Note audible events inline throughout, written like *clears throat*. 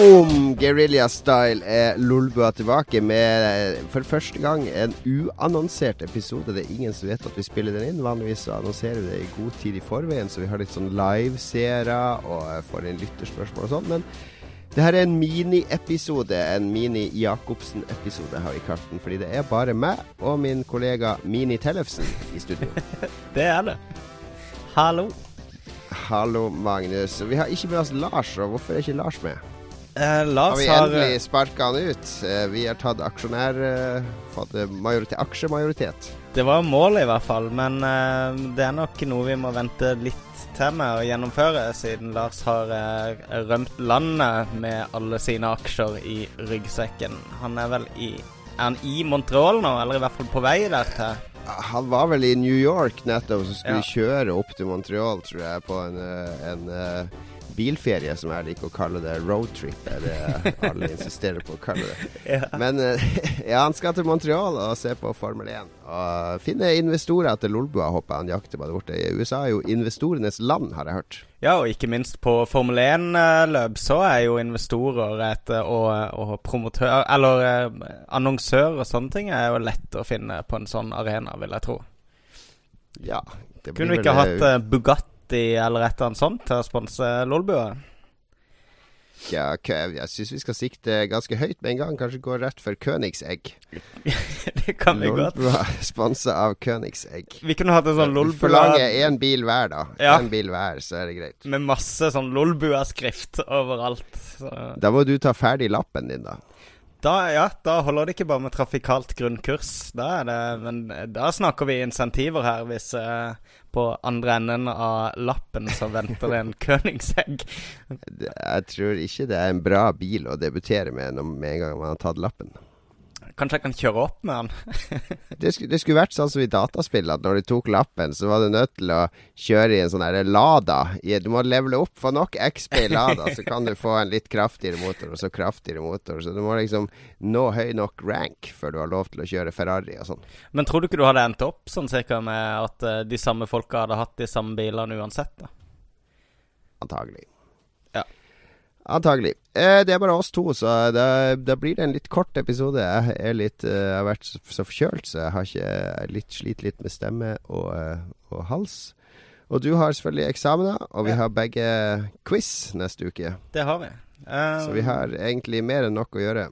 Boom! Guerrilla Style er Lolbua tilbake med for første gang en uannonsert episode. Det er ingen som vet at vi spiller den inn. Vanligvis så annonserer vi det i god tid i forveien, så vi har litt sånn liveseere og får inn lytterspørsmål og sånn. Men det her er en miniepisode. En Mini-Jacobsen-episode, har vi kalt den. Fordi det er bare meg og min kollega Mini Tellefsen i studio. *laughs* det er det. Hallo. Hallo, Magnus. Vi har ikke med oss Lars, og hvorfor er ikke Lars med? Eh, Lars har vi endelig har... sparka han ut? Eh, vi har tatt aksjonær... Eh, fått majoritet, aksjemajoritet. Det var målet, i hvert fall. Men det er nok noe vi må vente litt til med å gjennomføre, siden Lars har rømt landet med alle sine aksjer i ryggsekken. Han er vel i Er han i Montreal nå, eller i hvert fall på vei der til? Han var vel i New York nettopp, så skulle ja. kjøre opp til Montreal, tror jeg, på en, en bilferie, som jeg liker å kalle det. Roadtrip er det alle insisterer på å kalle det. *laughs* ja. Men eh, *laughs* ja, han skal til Montreal og se på Formel 1. Og finne investorer til Lolbua, håper han jakter på det borte. I USA er jo investorenes land, har jeg hørt. Ja, og ikke minst på Formel 1-løp så er jo investorer et, og, og promotør Eller annonsører annonsør og sånne ting er jo lett å finne på en sånn arena, vil jeg tro. Ja, Kunne vi ikke hatt Bugatti 50 eller et eller annet sånt til å sponse Lolbua? Ja, jeg syns vi skal sikte ganske høyt med en gang. Kanskje gå rett for Königsegg. *laughs* det kan vi godt. Lolbua sponsa av Königsegg. Vi kunne hatt en sånn Lolbua Forlange én bil hver, da. Ja. En bil hver, så er det greit. Med masse sånn Lolbua-skrift overalt. Så. Da må du ta ferdig lappen din, da. Da, ja, da holder det ikke bare med trafikalt grunnkurs. Da det, men da snakker vi insentiver her, hvis uh, på andre enden av lappen så venter det en *laughs* Königsegg. Jeg tror ikke det er en bra bil å debutere med med en gang man har tatt lappen. Kanskje jeg kan kjøre opp med den? *laughs* det, skulle, det, skulle, vært sånn som i dataspill, at når du tok lappen, så var du nødt til å kjøre i en sånn Lada. Du må levele opp. for nok XP i Lada, så kan du få en litt kraftigere motor, og så kraftigere motor. Så du må liksom nå høy nok rank før du har lov til å kjøre Ferrari og sånn. Men tror du ikke du hadde endt opp sånn cirka med at uh, de samme folka hadde hatt de samme bilene uansett? da? Antagelig. Antagelig. Eh, det er bare oss to, så da blir det en litt kort episode. Jeg, er litt, uh, har vært så, så, forkjølt, så jeg har ikke litt, slitt litt med stemme og, uh, og, hals. Og du har selvfølgelig eksamener, og vi ja. har begge quiz neste uke. Det har vi. Um, så vi har egentlig mer enn nok å gjøre.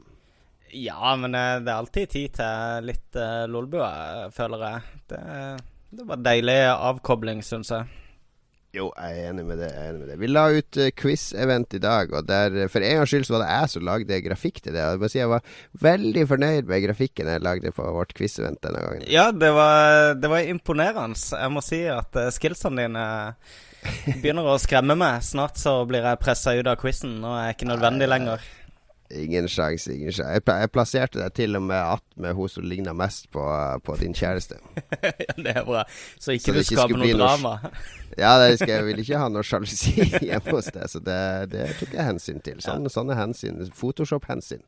Ja, men det er alltid tid til litt uh, lolbua, føler jeg. Det, det var deilig avkobling, syns jeg. Jo, jeg er enig med det. Jeg er enig med det. Vi la ut uh, quiz-event i dag, og der, for en gangs skyld så var det jeg som lagde grafikk til det. Jeg må si jeg var veldig fornøyd med grafikken jeg lagde på vårt quiz-event denne gangen. Ja, det var, det var, imponerende. Jeg må si at uh, skillsene dine begynner å skremme meg. Snart så blir jeg pressa ut av quizen, og er ikke nødvendig lenger. Ingen sjanse, ingen sjanse. Jeg, jeg, plasserte deg til og med attmed hun som ligner mest på, på, din kjæreste. *laughs* ja, det er bra. Så ikke så du skaper noe drama. ja, det skal, jeg vil ikke ha noe sjalusi *laughs* hjemme hos deg, så det, det tok jeg hensyn til. Sånne, ja. sånne hensyn. Photoshop-hensyn.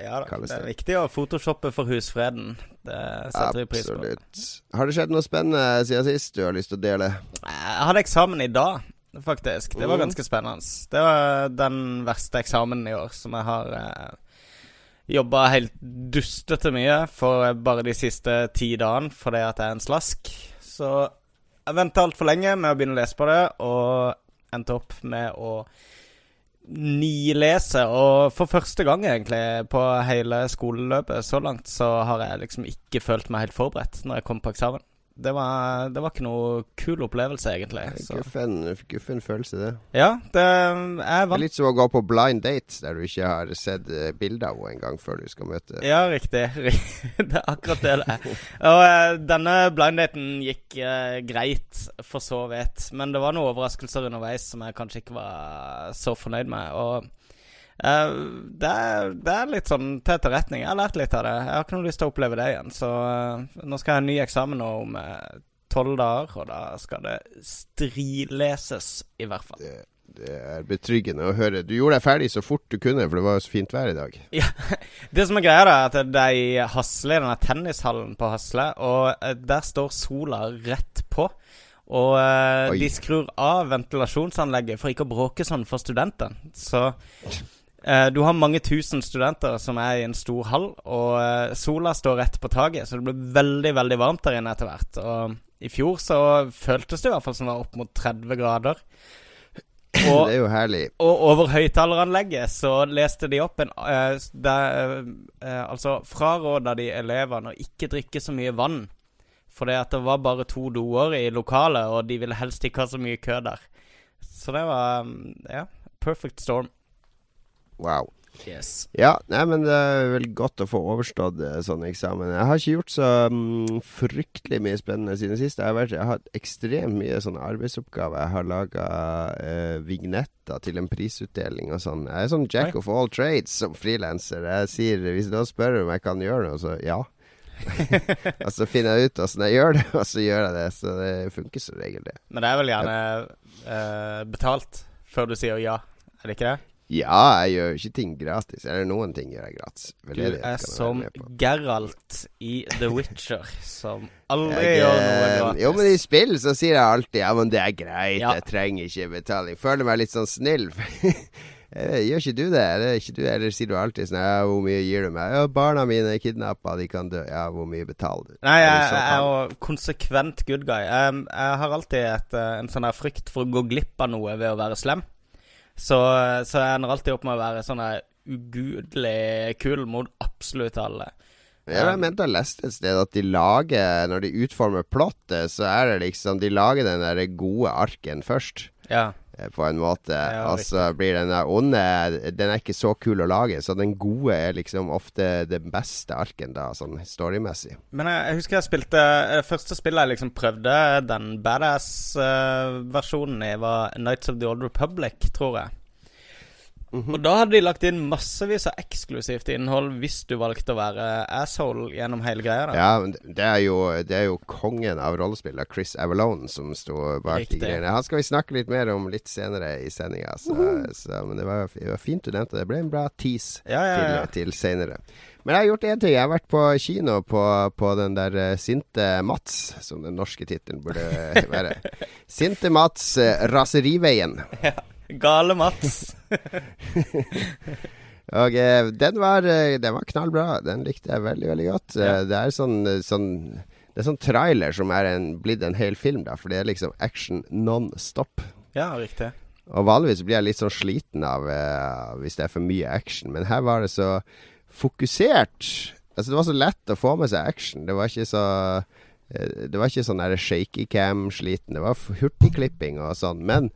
Ja da, det er viktig å photoshoppe for husfreden. Det setter vi pris på. Absolutt. Har det skjedd noe spennende siden sist du har lyst til å dele? Jeg hadde eksamen i dag faktisk. Det var mm. ganske spennende. Det var den verste eksamen i år som jeg har eh, jobba helt dustete mye for bare de siste ti dagene fordi at jeg er en slask. Så jeg venta altfor lenge med å begynne å lese på det, og endte opp med å nilese. Og for første gang, egentlig, på hele skoleløpet så langt, så har jeg liksom ikke følt meg helt forberedt når jeg kom på eksamen det var, det var, ikke noe kul opplevelse, egentlig. Guffen, følelse, det. Ja, det er vant. Litt som å gå på blind date, der du ikke har sett uh, bilde av henne engang før du skal møte Ja, riktig. *laughs* det er akkurat det det er. Og uh, denne blind daten gikk uh, greit, for så vidt. Men det var noen overraskelser underveis som jeg kanskje ikke var så fornøyd med. Og Uh, det, er, det, er, litt sånn til etterretning. Jeg har lært litt av det. Jeg har ikke noe lyst til å oppleve det igjen. Så uh, nå skal jeg ha en ny eksamen nå om eh, tolv dager, og da skal det strileses, i hvert fall. Det, det, er betryggende å høre. Du gjorde deg ferdig så fort du kunne, for det var jo så fint vær i dag. Ja, *laughs* Det som er greia, da, er at det er i Hasle, denne tennishallen på Hasle, og der står sola rett på. Og de skrur av ventilasjonsanlegget for ikke å bråke sånn for studentene. Så Eh, du har mange tusen studenter som er i en stor hall, og eh, sola står rett på taket, så det blir veldig, veldig varmt der inne etter hvert. Og i fjor så føltes det i hvert fall som det var opp mot 30 grader. *clears throat* Og, det er jo herlig. Og over høyttaleranlegget så leste de opp en uh, der, uh, Altså fraråda de elevene å ikke drikke så mye vann. For det var bare to doer i lokalet, og de ville helst ikke ha så mye kø der. Så det var um, Ja, perfect storm. Wow. Yes. Ja, nei, men det er vel godt å få overstått eh, sånne eksamen. Jeg har ikke gjort så um, fryktelig mye spennende siden sist. Jeg har, vært, jeg har hatt ekstremt mye sånne arbeidsoppgaver. Jeg har laga uh, vignetter til en prisutdeling og sånn. Jeg er sånn jack of all trades som frilanser. Jeg sier hvis noen spør om jeg kan gjøre noe, så ja. *laughs* og så finner jeg ut åssen jeg gjør det, og så gjør jeg det. Så det funker som regel, det. Men det er vel gjerne uh, betalt før du sier ja, er det ikke det? Ja, jeg gjør jo ikke ting gratis. Eller noen ting gjør jeg gratis. Du er som Geralt i The Witcher, som aldri jeg, gjør noe gratis. Jo, men i spill så sier jeg alltid ja, men det er greit, ja. jeg trenger ikke betaling. Føler meg litt sånn snill. *laughs* Eh, gjør ikke du det? Eller, ikke du, eller sier du alltid sånn ja, 'Hvor mye gir du meg?' 'Ja, barna mine er kidnappa, de kan dø.' Ja, hvor mye betaler du? Nei, jeg, jeg er jo konsekvent good guy. Jeg, jeg har alltid et, eh, en sånn her frykt for å gå glipp av noe ved å være slem. Så, så jeg ender alltid opp med å være sånn ugudelig kul mot absolutt alle. Jeg mente jeg leste et sted at de lager Når de utformer plottet, så er det liksom De lager den der gode arken først. Ja. Eh, på en måte. Ja, altså så blir den der onde Den er ikke så kul å lage. Så den gode er liksom ofte den beste arken, da, sånn storymessig. Men jeg, jeg husker jeg spilte Det eh, første spillet jeg liksom prøvde den badass-versjonen uh, i, var Nights of the Old Republic, tror jeg. Mm -hmm. Og da hadde de lagt inn massevis av eksklusivt innhold hvis du valgte å være asshole gjennom hele greia. Da. Ja, men det er, jo, det er jo kongen av rollespillet, Chris Avalone, som sto bak Riktig. de greiene. Han skal vi snakke litt mer om litt senere i sendinga. Uh -huh. Men det var, det var, fint du nevnte det. Det ble en bra tease ja, ja, ja. til, til senere. Men jeg har gjort én ting. Jeg har vært på kino på, på den der uh, Sinte Mats, som den norske tittelen burde *laughs* være. Sinte Mats, uh, Raseriveien. Ja. Gale Mats. *laughs* og eh, den var, eh, den var knallbra. Den likte jeg veldig, veldig godt. Ja. Eh, det er sånn, sånn det er sånn trailer som er en, blitt en hel film, da, for det er liksom action non stop. Ja, riktig. Og vanligvis blir jeg litt sånn sliten av eh, hvis det er for mye action, men her var det så fokusert. Altså, det var så lett å få med seg action. Det var ikke så Det var ikke sånn shaky cam-sliten. Det var hurtigklipping og sånn. Men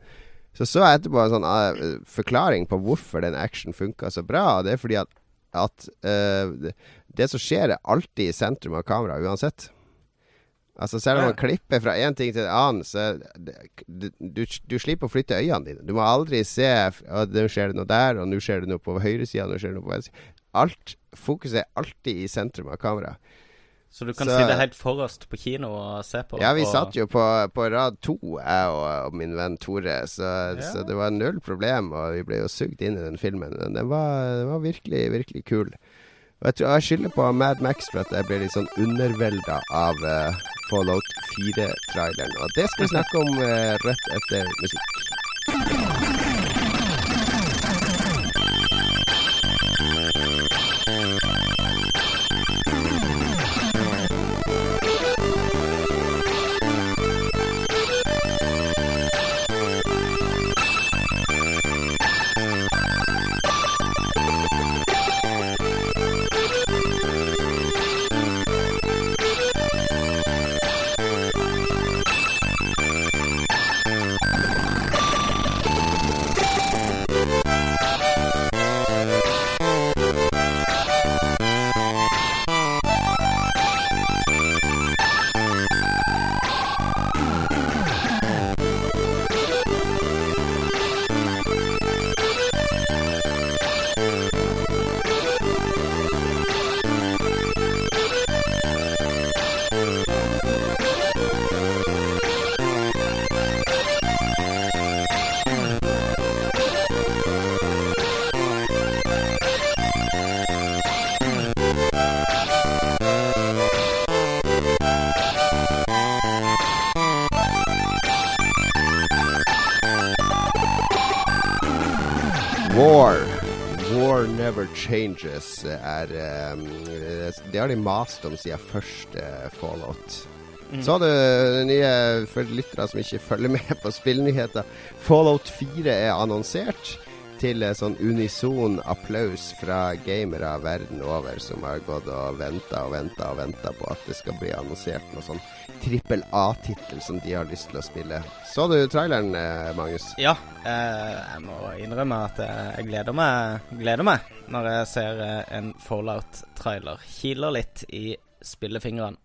så så jeg etterpå en sånn uh, forklaring på hvorfor den action funka så bra. Det er fordi at, at uh, det, det, som skjer, er alltid i sentrum av kameraet uansett. Altså Selv om man klipper fra én ting til en annen, så du, du, du, slipper å flytte øynene dine. Du må aldri se at nå skjer det noe der, og nå skjer det noe på høyresida, nå skjer det noe på venstre. Alt, Fokuset er alltid i sentrum av kameraet. Så du kan så, sitte helt forrest på kino og se på? Ja, vi og... satt jo på, på, rad to, jeg og, og min venn Tore. Så, ja. så, det var null problem, og vi ble jo sugd inn i den filmen. Men den var, den var virkelig, virkelig kul. Og jeg tror jeg skylder på Mad Max for at jeg ble litt sånn undervelda av uh, Fallout 4-traileren. Og det skal vi snakke om uh, rett etter musikk. Changes er um, Det har de mast om siden første Fallout. Mm. Så du nye for lyttere som ikke følger med på spillnyheter. Fallout 4 er annonsert til sånn unison applaus fra gamere verden over som har gått og venta og venta og venta på at det skal bli annonsert noe sånn trippel A-tittel som de har lyst til å spille. Så du traileren, eh, Magnus? Ja, eh, jeg må innrømme at jeg gleder meg, gleder meg når jeg ser eh, en Fallout-trailer. Kiler litt i spillefingrene.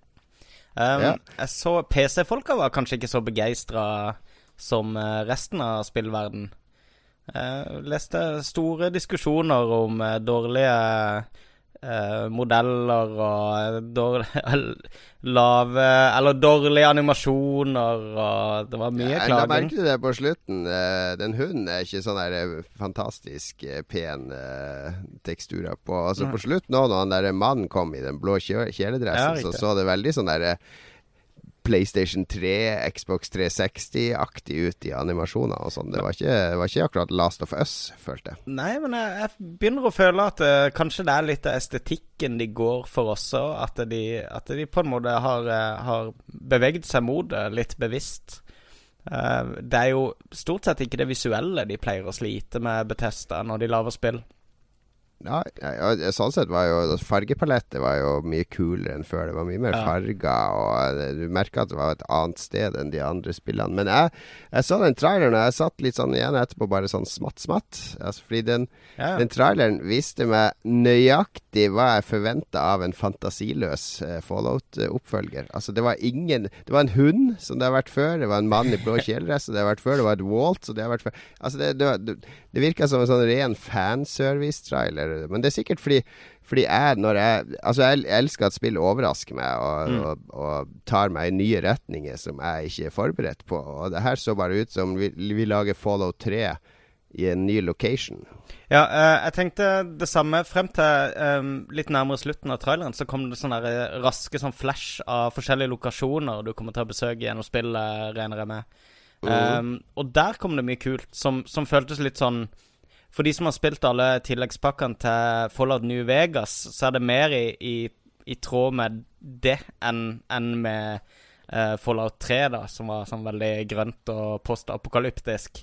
Um, ja. Jeg så PC-folka var kanskje ikke så begeistra som eh, resten av spillverden. Jeg leste store diskusjoner om eh, dårlige eh, modeller og dårlige *laughs* lave Eller dårlige animasjoner, og det var mye ja, klaging. Jeg merket det på slutten. Eh, den hunden er ikke sånn der eh, fantastisk pen teksturer på. Altså På slutten òg, når han der mannen kom i den blå kjeledressen, ja, så så det veldig sånn derre PlayStation 3, Xbox 360-aktig ut i animasjoner og sånn. Det, det, var ikke akkurat Last of Us, følte jeg. Nei, men jeg, jeg begynner å føle at uh, kanskje det er litt av estetikken de går for også. At de, at de på en måte har, uh, har beveget seg mot det litt bevisst. Uh, det er jo stort sett ikke det visuelle de pleier å slite med Betesta når de lager spill. Ja, sånn sett var jo Fargepalettet var jo mye kulere enn før. Det var mye mer ja. farger, og eh, du merka at det var et annet sted enn de andre spillene. Men jeg, jeg så den traileren, og jeg satt litt sånn igjen etterpå, bare sånn smatt-smatt. Altså, fordi den, ja. den, traileren viste meg nøyaktig hva jeg forventa av en fantasiløs uh, Fallout-oppfølger. Altså, det var ingen Det var en hund, som det har vært før. Det var en mann i blå *laughs* kjeledress, som det har vært før. Det var et Walt, som det har vært før. Altså, det, det, det, det virka som en sånn ren fanservice-trailer men det er sikkert fordi, fordi jeg, når jeg Altså, jeg elsker at spill overrasker meg og, mm. og, og, tar meg i nye retninger som jeg ikke er forberedt på. Og det her så bare ut som vi, vi lager Follow 3 i en ny location. Ja, uh, jeg tenkte det samme. Frem til um, litt nærmere slutten av traileren så kom det sånne eh, raske sånn flash av forskjellige lokasjoner du kommer til å besøke gjennom spillet, regner jeg med. Mm. Um, og der kom det mye kult som, som føltes litt sånn for de som har spilt alle tilleggspakkene til Fallout New Vegas, så er det mer i, i, i tråd med det enn en med uh, Fallout 3, da, som var sånn veldig grønt og postapokalyptisk.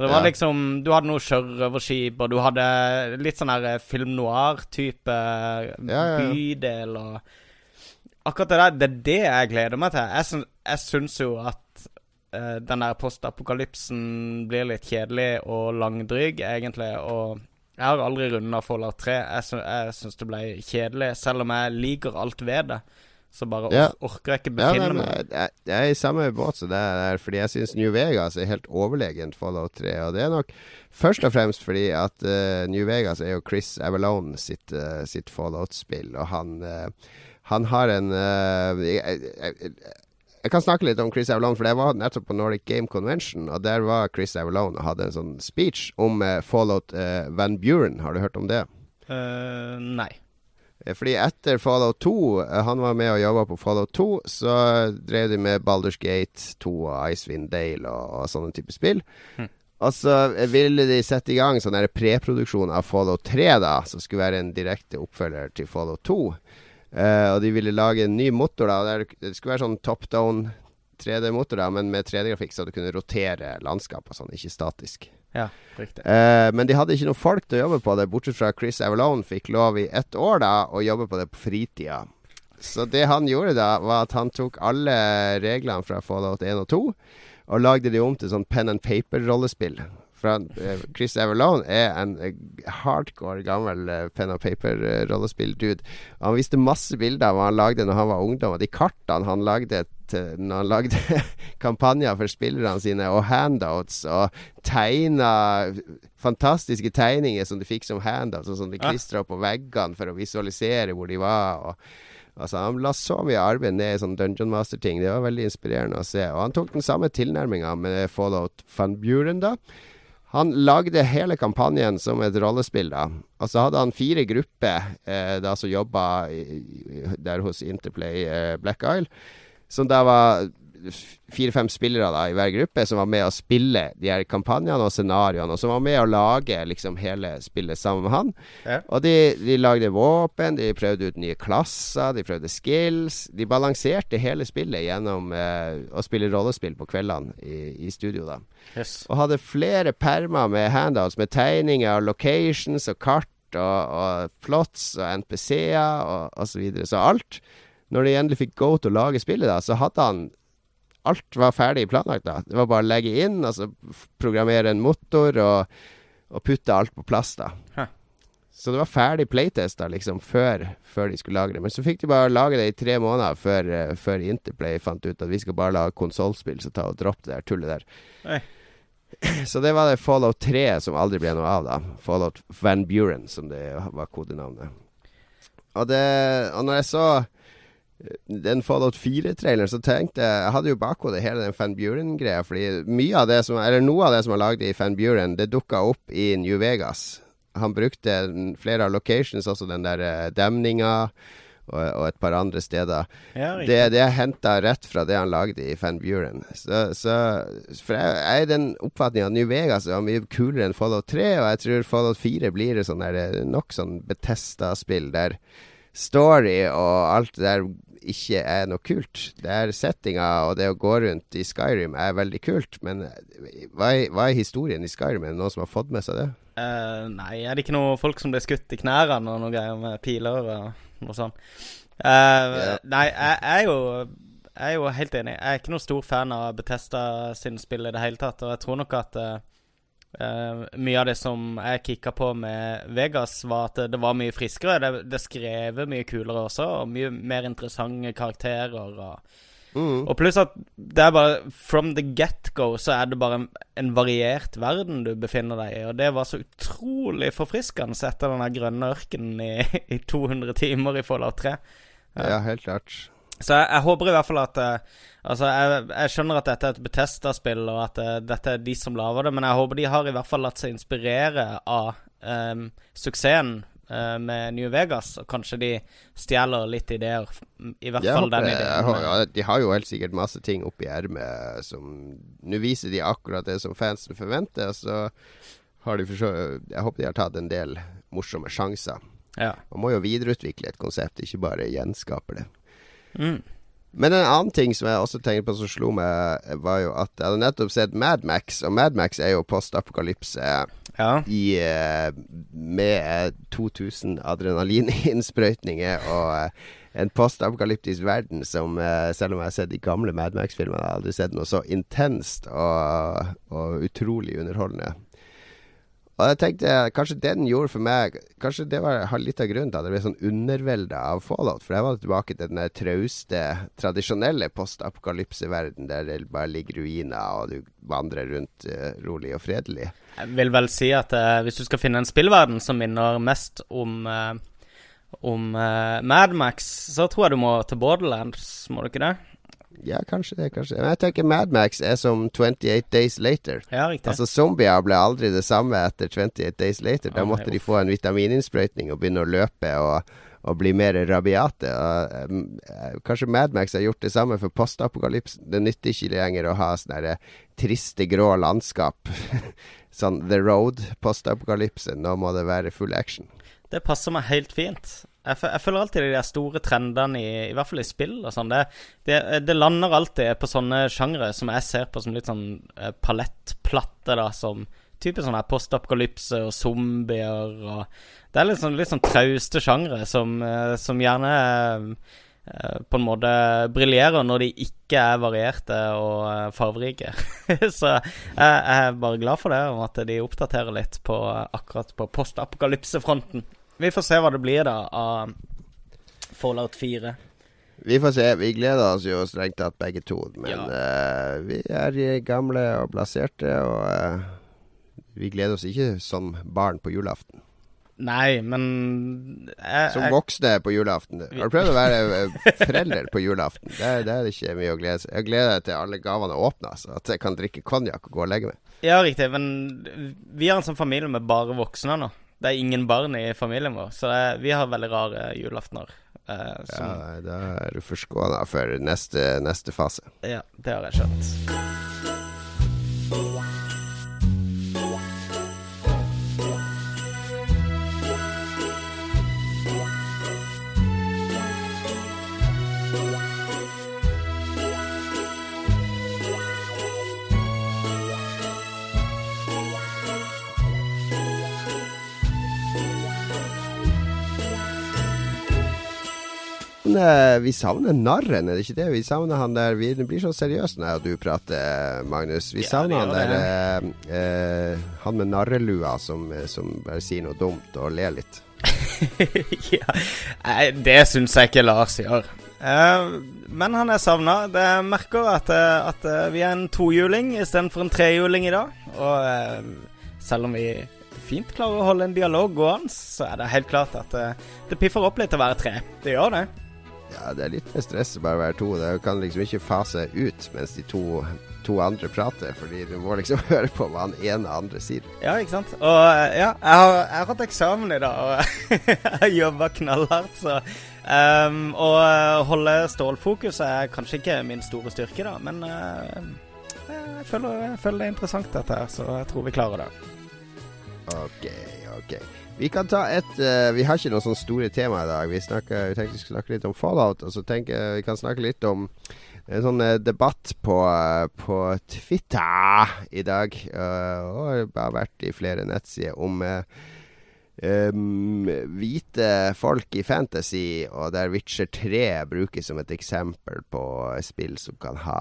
Så det var ja. liksom Du hadde noe sjørøverskip, og du hadde litt sånn her eh, film noir-type ja, ja, bydel og Akkurat det der, det er det jeg gleder meg til. Jeg, syns, jeg syns jo at uh, den der postapokalypsen blir litt kjedelig og langdryg, egentlig. Og jeg har aldri runda Fallout 3. Jeg, sy jeg syns det ble kjedelig, selv om jeg liker alt ved det. Så bare or ja. orker jeg ikke befinne ja, meg. Jeg, jeg, er i samme båt som det der, fordi jeg syns New Vegas er helt overlegent Fallout 3. Og det er nok først og fremst fordi at uh, New Vegas er jo Chris Avalone sitt, uh, sitt Fallout-spill, og han uh, han har en jeg, jeg, jeg kan snakke litt om Chris Avalone, for det var nettopp på Nordic Game Convention. Og der var Chris Avalone og hadde en sånn speech om uh, Fallout uh, Van Buren. Har du hørt om det? Uh, nei. Fordi etter Fallout 2, han var med og jobba på Fallout 2, så drev de med Balders Gate 2 og Icewind Dale og, og sånne typer spill. Hm. Og så ville de sette i gang sånn preproduksjon av Fallout 3, da, som skulle være en direkte oppfølger til Fallout 2. Uh, og de ville lage en ny motor. da Det skulle være sånn top down 3D-motor, da men med 3D-grafikk, så du kunne rotere landskap og sånn, ikke statisk. Ja, riktig uh, Men de hadde ikke noen folk til å jobbe på det, bortsett fra Chris Avalone fikk lov i ett år da å jobbe på det på fritida. Så det han gjorde da, var at han tok alle reglene fra Fallout 1 og 2 og lagde de om til sånn pen and paper-rollespill. For uh, Chris Avalone er en uh, hardcore gammel uh, pen and paper-rollespill-dude. Han viste masse bilder av hva han lagde når han var ungdom, og de kartene han lagde når han lagde *laughs* kampanjer for spillerne sine, og handouts, og tegna fantastiske tegninger som de fikk som handouts, og som de klistra på veggene for å visualisere hvor de var. og Altså, han la så mye arbeid ned i sånn Dungeon Master-ting. Det var veldig inspirerende å se. Og han tok den samme tilnærminga med Fallout Van Buren, da. Han lagde hele kampanjen som et rollespill, da. Og så hadde han fire grupper eh, da som jobba der hos Interplay eh, Black Isle, som da var fire-fem spillere da i hver gruppe som var med å spille de her kampanjene og scenarioene, og som var med å lage liksom hele spillet sammen med han. Ja. Og de, de lagde våpen, de prøvde ut nye klasser, de prøvde skills. De balanserte hele spillet gjennom eh, å spille rollespill på kveldene i, i studio, da. Yes. Og hadde flere permer med handouts med tegninger og locations og kart og, og plots og NPC-er og osv. Så, videre. så alt Når de endelig fikk go til å lage spillet, da, så hadde han Alt var ferdig planlagt. da Det var bare å legge inn, altså programmere en motor og, og putte alt på plass. da Hæ. Så det var ferdig playtesta liksom før, før de skulle lage det. Men så fikk de bare lage det i tre måneder før, eh, før Interplay fant ut at vi skal bare lage konsollspill, så ta og dropp det der tullet der. Nei. *clears throat* Så det var det Fallout 3 som aldri ble noe av, da. Fallout Van Buren, som det var kodenavnet. Og, det, og når jeg så den Fallout 4-traileren, så tenkte jeg Jeg hadde jo bakhodet hele den Van Buren-greia, fordi mye av det som Eller noe av det som var lagd i Van Buren, det dukka opp i New Vegas. Han brukte flere av locations, også den der eh, demninga. Og, og et par andre steder. Ja. Det, det er henta rett fra det han lagde i Van Buren. Så, så For jeg, jeg er den oppfatninga at New Vegas er mye kulere enn Fallout 3, og jeg tror Fallout 4 blir et sånn eh, nok sånn Betesta-spill der story og alt det der ikke er noe kult. Det er settinga og det å gå rundt i Skyrim er veldig kult, men hva er, hva er historien i Skyrim? Er det noen som har fått med seg det? Uh, nei, er det ikke noen folk som blir skutt i knærne og noe greier med piler og noe sånt? Uh, yeah. Nei, jeg, jeg er jo Jeg er jo helt enig. Jeg er ikke noen stor fan av Betesta sin spill i det hele tatt, og jeg tror nok at eh, eh, mye av det som jeg kicka på med Vegas, var at det var mye friskere. Det, det skrevet mye kulere også, og mye mer interessante karakterer. og Mm. og pluss at det er bare From the get-go så er det bare en, en variert verden du befinner deg i. Og det var så utrolig forfriskende etter den grønne ørkenen i, *laughs* i 200 timer i Fallout 3. Ja, helt klart. Så jeg, jeg håper i hvert fall at uh, Altså, jeg, jeg skjønner at dette er et Betesta-spill, og at uh, dette er de som lager det, men jeg håper de har i hvert fall latt seg inspirere av um, suksessen uh, med New Vegas, og kanskje de stjeler litt ideer. I hvert Jeg fall den ideen. Håper, ja, de har jo helt sikkert masse ting oppi ermet som Nå viser de akkurat det som fansen forventer, så har de forsø Jeg håper de har tatt en del morsomme sjanser. Ja. Man må jo videreutvikle et konsept, ikke bare gjenskape det. Mm. Men en annen ting som jeg også tenkte på som slo meg, var jo at jeg hadde nettopp sett Mad Max, og Mad Max er jo postapokalypse ja. i, eh, med eh, 2000 adrenalininnsprøytninger og en en postapokalyptisk verden som, eh, selv om jeg har sett de gamle Mad Max-filmene, har jeg aldri sett noe så intenst og, og utrolig underholdende. Og jeg tenkte kanskje det den gjorde for meg Kanskje det var litt av grunnen til at jeg ble sånn undervelda av Fallout. For jeg var tilbake til den trauste, tradisjonelle postapokalypseverden der det bare ligger ruiner, og du vandrer rundt uh, rolig og fredelig. Jeg vil vel si at uh, hvis du skal finne en spillverden som minner mest om uh om uh, Mad Max, så tror jeg du må til Borderlands, må du ikke det? Ja, kanskje det, kanskje. Men jeg tenker Mad Max er som 28 Days Later. Ja, riktig. Altså Zombier ble aldri det samme etter 28 Days Later. Da måtte de få en vitamininnsprøytning og begynne å løpe og, og bli mer rabiate. Og, em, eh, kanskje Mad Max har gjort det samme for postapokalypsen. Det nytter ikke lenger å ha sånne eh, triste, grå landskap. *laughs* sånn The Road, postapokalypse. Nå må det være full action. Det passer meg helt fint. Jeg, jeg føler alltid de store trendene, i, i hvert fall i spill og sånn. Det, det, det lander alltid på sånne sjangre som jeg ser på som litt sånn eh, palettplatte, da, som type sånn her postapokalypse og zombier og Det er litt sånn, litt sånn trauste sjangre som, eh, som gjerne eh, på en måte briljerer når de ikke er varierte og farverike. *laughs* Så jeg, jeg er bare glad for det, om at de oppdaterer litt på akkurat på postapokalypsefronten. Vi får se hva det blir da av Fallout 4. Vi får se. Vi gleder oss jo strengt tatt begge to. Men Ja. uh, vi er gamle og blaserte, og uh, vi gleder oss ikke som barn på julaften. Nei, men jeg, Som voksne på julaften. Har du prøvd å være eh, *laughs* forelder på julaften? Det, er- det er ikke mye å glede seg Jeg gleder meg til alle gavene åpner, så at jeg kan drikke konjakk og gå og legge meg. Ja, riktig, men vi har en sånn familie med bare voksne nå. Det er ingen barn i familien vår, så det, vi har veldig rare julaftener. Uh, ja, da er du forskåna for neste, neste fase. Ja, det har jeg skjønt. Vi savner narren, er det ikke det? Vi savner han der vi, Det blir så seriøst når du prater, Magnus. Vi savner han der eh, eh, Han med narrelua som, som, bare sier noe dumt og ler litt. *laughs* ja, Nei, det syns jeg ikke Lars gjør. Uh, men han er savna. Jeg merker at, eh, at, eh, vi er en tohjuling istedenfor en trehjuling i dag. Og uh, selv om vi fint klarer å holde en dialog gående, så er det helt klart at uh, det piffer opp litt å være tre. Det gjør det. Ja, det er litt mer stress å bare være to. Du kan liksom ikke fase ut mens de to, to andre prater, fordi du må liksom *laughs* høre på hva han ene andre sier. Ja, ikke sant. Og ja, jeg har, jeg har hatt eksamen i dag, og *laughs* jeg jobba knallhardt, så um, Å holde stålfokus er kanskje ikke min store styrke, da, men uh, jeg, føler, jeg føler det er interessant, dette her, så jeg tror vi klarer det. OK, OK. Vi kan ta et uh, Vi har ikke noen sånne store tema i dag. Vi, snakker, vi tenkte vi skulle snakke litt om Fallout. Og så tenker jeg vi kan snakke litt om en sånn uh, debatt på, uh, på, Twitter i dag. og det har vært i flere nettsider om um, hvite folk i fantasy, og der Witcher 3 brukes som et eksempel på spill som kan ha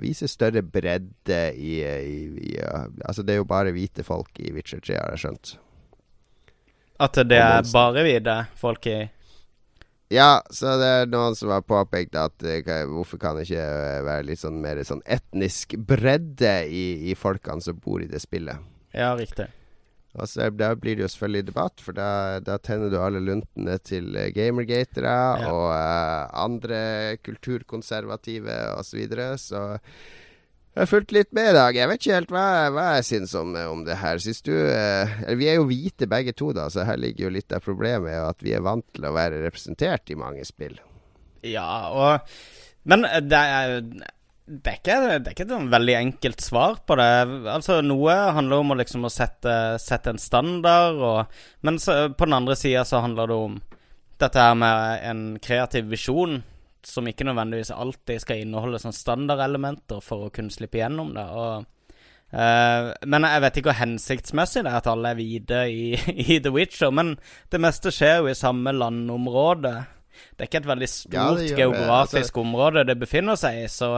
vise større bredde i, i, i Altså, det er jo bare hvite folk i Witcher 3, har jeg skjønt. At det er bare hvite folk i Ja, så det er noen som har påpekt at okay, hvorfor kan det ikke være litt sånn mer sånn etnisk bredde i, i folkene som bor i det spillet? Ja, riktig. Altså, Da blir det jo selvfølgelig debatt, for da, da tenner du alle luntene til uh, gamergatere ja. og uh, andre kulturkonservative osv. Så, videre. så jeg har fulgt litt med i dag. Jeg vet ikke helt hva, hva jeg syns om, om, det her. Syns du eh, Vi er jo hvite begge to, da, så her ligger jo litt av problemet. At vi er vant til å være representert i mange spill. Ja, og Men er, det er det er ikke et veldig enkelt svar på det. Altså, Noe handler om å, liksom, å sette, sette, en standard, og, men på den andre sida så handler det om dette her med en kreativ visjon som ikke nødvendigvis alltid skal inneholde sånn standardelementer for å kunne slippe gjennom det. Og, uh, men jeg vet ikke hvor hensiktsmessig det er at alle er hvite i, *laughs* i, The Witcher. Men det meste skjer jo i samme landområde. Det er ikke et veldig stort ja, geografisk altså, område det befinner seg i, så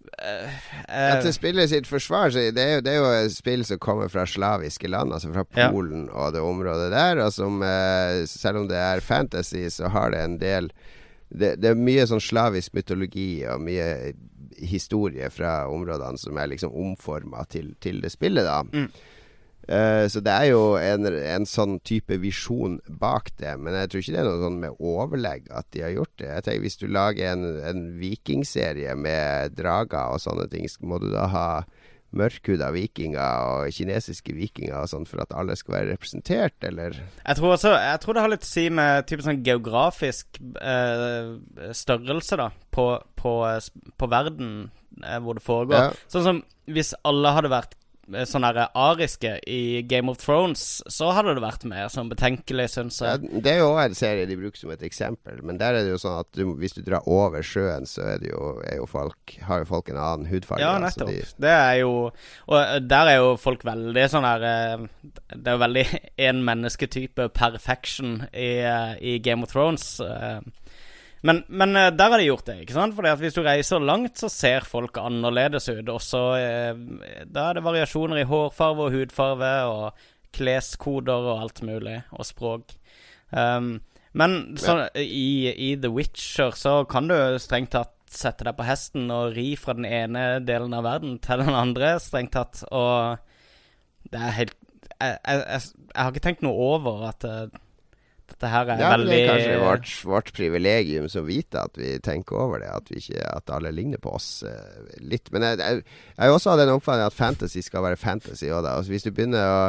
Uh, uh, Til spillet sitt forsvar, så det er, jo, det er jo et spill som kommer fra slaviske land, altså fra Polen ja. og det området der. Og som, uh, selv om det er fantasy, så har det en del det, det, er mye sånn slavisk mytologi og mye historie fra områdene som er liksom omforma til, til, det spillet, da. Mm. Uh, så det er jo en, en, sånn type visjon bak det. Men jeg tror ikke det er noe sånn med overlegg at de har gjort det. Jeg tenker Hvis du lager en, en vikingserie med drager og sånne ting, må du da ha mørkhuda vikinger og kinesiske vikinger og sånn for at alle skal være representert, eller? Jeg tror, også, jeg tror det har litt å si med type sånn geografisk eh, størrelse, da, på, på, på verden eh, hvor det foregår. Ja. Sånn som hvis alle hadde vært Eh, her ariske i Game of Thrones, så hadde det vært mer sånn betenkelig, syns jeg. Ja, det er jo en serie de bruker som et eksempel, men der er det jo sånn at du, hvis du drar over sjøen, så er det jo, er jo folk, har jo folk en annen hudfarge. Ja, nettopp. De... Det er jo Og eh, der er jo folk veldig sånn her eh, Det er jo veldig *laughs* én mennesketype perfection i, i Game of Thrones. Men, men, eh, der har de gjort det, ikke sant? Fordi at hvis du reiser langt, så ser folk annerledes ut. Også eh, Da er det variasjoner i hårfarve og hudfarve og kleskoder og alt mulig, og språk. Um, men så, i, i, The Witcher så kan du strengt tatt sette deg på hesten og ri fra den ene delen av verden til den andre, strengt tatt. Og det er helt Jeg, jeg, jeg, jeg har ikke tenkt noe over at uh, dette her er ja, veldig Det er kanskje vårt, vårt privilegium som vite at vi tenker over det. At, ikke, at alle ligner på oss uh, litt. Men jeg, jeg, jeg også har den oppfatningen at fantasy skal være fantasy òg, Altså, hvis du begynner å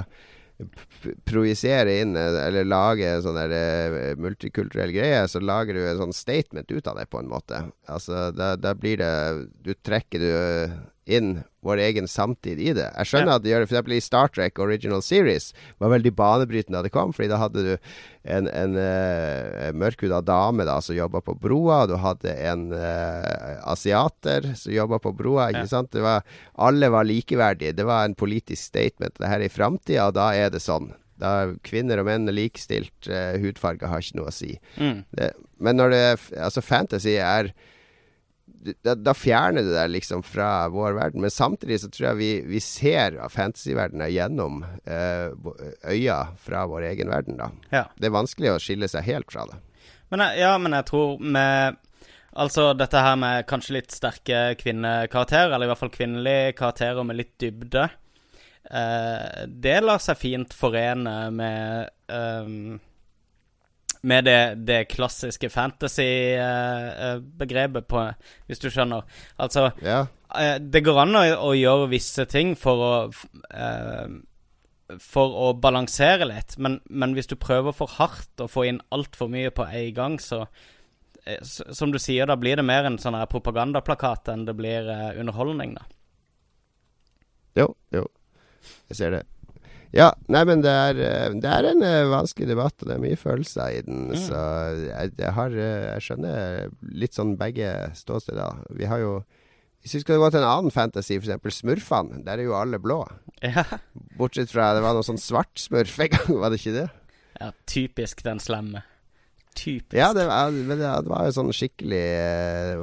projisere inn eh, eller lage en sånn der eh, multikulturell greie, så lager du en sånn statement ut av det, på en måte. Altså, da, da blir det Du trekker du inn vår egen samtid i det. Jeg skjønner Ja. at de gjør det f.eks. i Star Trek Original Series. var veldig banebrytende da det kom, fordi da hadde du en, en uh, mørkhuda dame da som jobba på broa, du hadde en uh, asiater som jobba på broa. ikke Ja. sant? Det var, alle var likeverdige. Det var en politisk statement. Det her er i framtida, og da er det sånn. Da er Kvinner og menn er likestilt. Uh, hudfarge har ikke noe å si. Mm. Det, men når det Altså, fantasy er da, da fjerner du deg liksom fra vår verden. Men samtidig så tror jeg vi, vi ser fantasyverdenen gjennom eh, øya fra vår egen verden, da. Ja. Det er vanskelig å skille seg helt fra det. Men jeg, ja, men jeg tror med Altså dette her med kanskje litt sterke kvinnekarakterer, eller i hvert fall kvinnelige karakterer med litt dybde, eh, det lar seg fint forene med ehm, med det, det klassiske fantasy-begrepet, på hvis du skjønner. Altså, yeah. eh, det går an å, å gjøre visse ting for å eh, For å balansere litt, men, men hvis du prøver for hardt å få inn altfor mye på en gang, så eh, Som du sier, da blir det mer en sånn propagandaplakat enn det blir eh, underholdning, da. Jo, jo. Jeg ser det. Ja, nei, men det er, eh, det er en eh, vanskelig debatt, og det er mye følelser i den. Mm. Så jeg, jeg har eh, Jeg skjønner litt sånn begge ståsteder. Vi har jo Hvis vi skal gå til en annen fantasy, f.eks. Smurfene, der er jo alle blå. Ja, Bortsett fra det var noe sånn svart smurf en gang, var det ikke det? ja typisk den slemme. Typisk. Ja, det var, det, var jo sånn skikkelig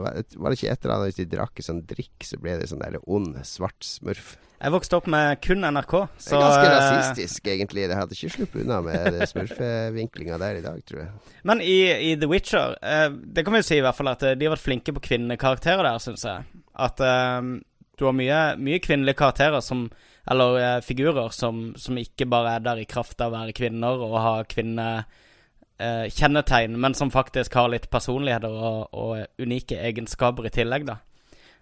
Var var det ikke et eller annet hvis de drakk en sånn drikk, så ble det sånn der ond, svart smurf? Jeg vokste opp med kun NRK, Det er ganske eh, rasistisk, egentlig. Det hadde ikke sluppet unna med smurfevinklinga der i dag, tror jeg. Men i, i The Witcher eh, Det kan vi jo si i hvert fall at eh, de har vært flinke på kvinnekarakterer der, syns jeg. At um, du har mye, mye kvinnelige karakterer som Eller uh, figurer som, som ikke bare er der i kraft av å være kvinner og ha kvinnekjennetegn, men som faktisk har litt personligheter og, og unike egenskaper i tillegg, da.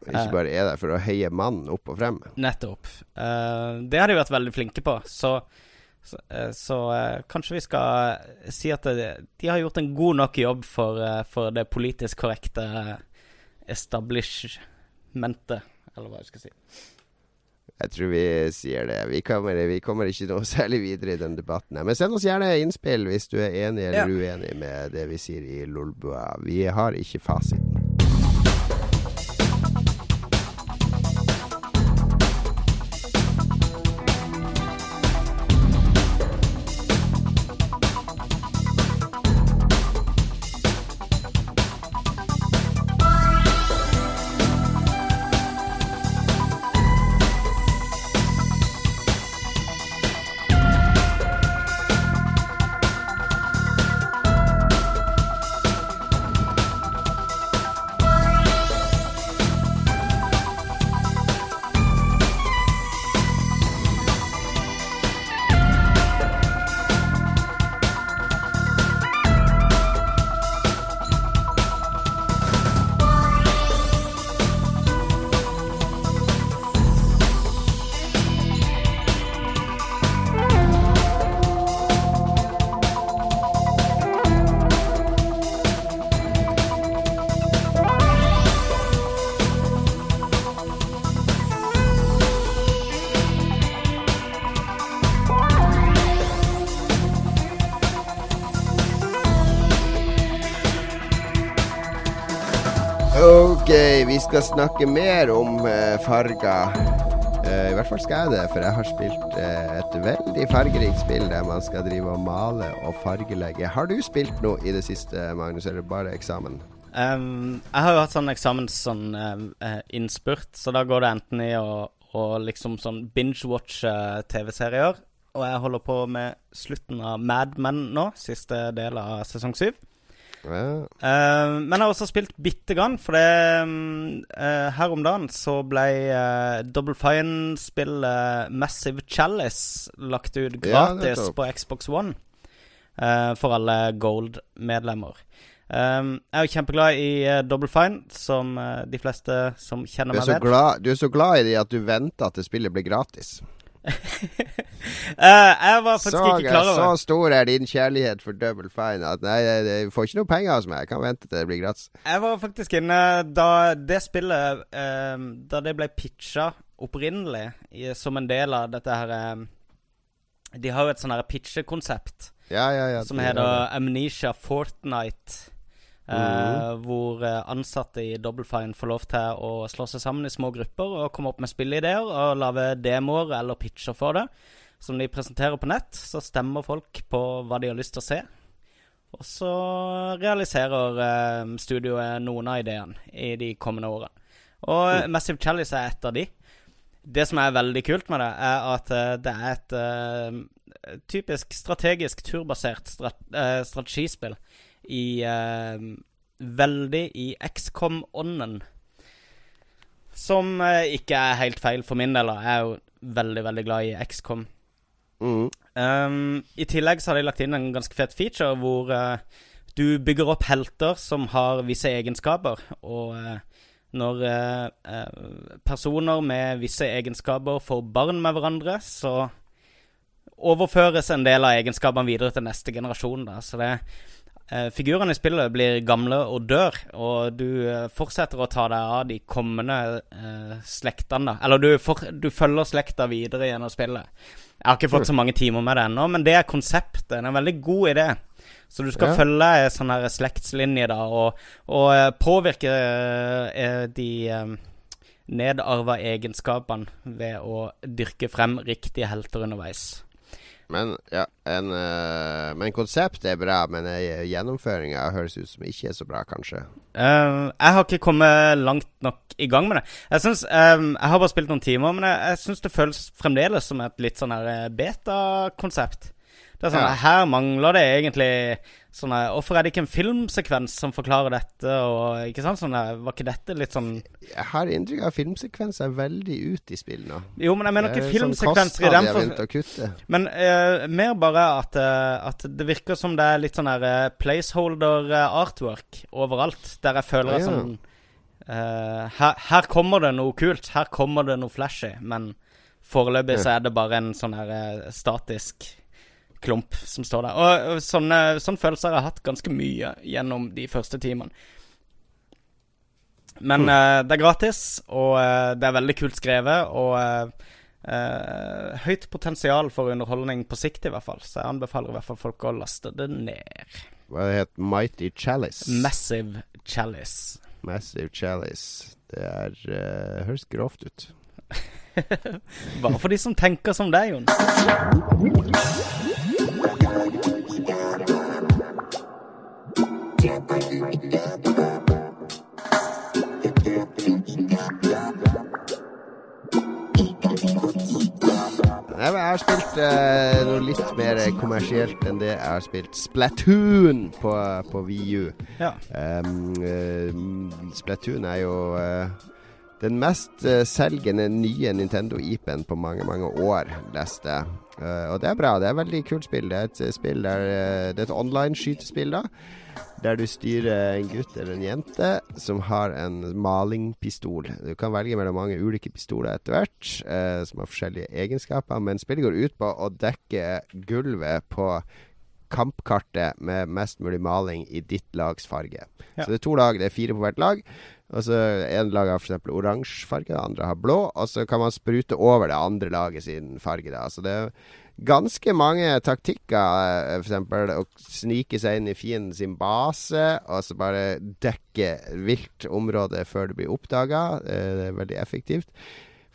Ikke bare er der for å heie mannen opp og frem. Nettopp. Eh, det har de vært veldig flinke på. Så, så, eh, så eh, kanskje vi skal si at det, de har gjort en god nok jobb for, eh, for det politisk korrekte establishmentet, eller hva jeg skal si. Jeg tror vi sier det. Vi kommer, vi kommer ikke noe *laughs* særlig videre i den debatten. Men send oss gjerne innspill hvis du er enig eller uenig med det vi sier i Lolbua. Vi har ikke fasiten. Snakke mer om eh, farger. Eh, I hvert fall skal jeg det, for jeg har spilt eh, et veldig fargerikt spill der man skal drive og male og fargelegge. Har du spilt noe i det siste, Magnus, eller bare eksamen? Um, jeg har jo hatt sånn eksamens sånn innspurt, så da går det enten i å, å liksom sånn binge-watche TV-serier, og jeg holder på med slutten av Mad Men nå, siste del av sesong syv. Eh, men jeg har også spilt bitte grann, for det eh, Her om dagen så ble uh, Double Fine-spillet Massive Chalice lagt ut gratis ja, på Xbox One for alle Gold-medlemmer. Um, jeg er jo kjempeglad i uh, Double Fine, som de fleste som kjenner er meg vet. du er så glad i det at du venter at det spillet blir gratis. Jeg var faktisk så, ikke klar over Så stor er din kjærlighet for Double Fine at nei, jeg får ikke noe penger hos meg. Jeg kan vente til det blir gratis. Jeg var faktisk inne da det spillet uh, Da det ble pitcha opprinnelig i, som en del av dette her eh, De har jo et sånn her pitchekonsept ja, ja, ja, som heter Amnesia Fortnite. Uh, hvor ansatte i Double Fine får lov til å slå seg sammen i små grupper og komme opp med spilleideer og lage demoer eller pitcher for det, som de presenterer på nett. Så stemmer folk på hva de har lyst til å se. Og så realiserer uh, studioet noen av ideene i de kommende årene. Og mm. Massive Chalice er et av de. Det som er veldig kult med det, er at uh, det er et typisk strategisk turbasert strat strategispill i uh, Veldig i XCOM-ånden. Som uh, ikke er helt feil for min del. Jeg er jo veldig, veldig glad i XCOM. Mm. Um, I tillegg så har de lagt inn en ganske fet feature hvor uh, du bygger opp helter som har visse egenskaper. Og når personer med visse egenskaper får barn med hverandre, så overføres en del av egenskapene videre til neste generasjon. Da. Så det Eh, figurene i spillet blir gamle og dør, og du eh, fortsetter å ta deg av de kommende eh, slektene. Eller du, for, du, følger slekta videre gjennom spillet. Jeg har ikke fått så mange timer med det ennå, men det er konseptet. Det er en veldig god idé. Så du skal ja. følge ei sånn her slektslinje, da, og, og eh, påvirke eh, de eh, nedarva egenskapene ved å dyrke frem riktige helter underveis. Men ja, en, uh, men konseptet er bra, men gjennomføringa høres ut som ikke er så bra, kanskje. Uh, jeg har ikke kommet langt nok i gang med det. Jeg synes, um, jeg har bare spilt noen timer, men jeg, jeg syns det føles fremdeles som et litt sånn her beta-konsept. Det er sånn, ja. Her mangler det egentlig sånn Hvorfor er det ikke en filmsekvens som forklarer dette? Og, ikke sant? Sånne, var ikke dette litt sånn Jeg har inntrykk av at filmsekvenser er veldig ute i spill nå. Jo, men jeg mener ikke filmsekvenser i den for... Men uh, mer bare at, uh, at, det virker som det er litt sånn her uh, placeholder artwork overalt. Der jeg føler ah, ja. sånn her, her, kommer det noe kult. Her kommer det noe flashy. Men foreløpig så er det bare en sånn her statisk klump som står der. Og, og sånne, sånne, følelser har jeg hatt ganske mye gjennom de første timene. Men mm. uh, det er gratis, og uh, det er veldig kult skrevet, og uh, høyt potensial for underholdning på sikt, i hvert fall. Så jeg anbefaler i hvert fall folk å laste det ned. Hva det het Mighty Chalice? Massive Chalice. Massive Chalice. Det er høres grovt ut. *laughs* Bare for de som tenker som deg, Jon. Jeg har spilt eh, noe litt mer kommersielt enn det jeg har spilt Splatoon på, på VU. Ja. Um, Splatoon er jo uh, den mest uh, selgende nye Nintendo-IP-en på mange, mange år, leste jeg. Uh, og det er bra. Det er et veldig kult spill. Det er et spill der uh, Det er et online-skytespill, da. Der du styrer en gutt eller en jente som har en malingpistol. Du kan velge mellom mange ulike pistoler etter hvert, som har forskjellige egenskaper. Men spillet går ut på å dekke gulvet på kampkartet med mest mulig maling i ditt lags farge. Ja. Så det er to lag, det er fire på hvert lag. Og så En lag har f.eks. oransje farge, det andre har blå. Og så kan man sprute over det andre laget sin farge. Da. Så det er ganske mange taktikker. F.eks. å snike seg inn i fienden sin base, og så bare dekke vilt område før det blir oppdaga. Det er veldig effektivt.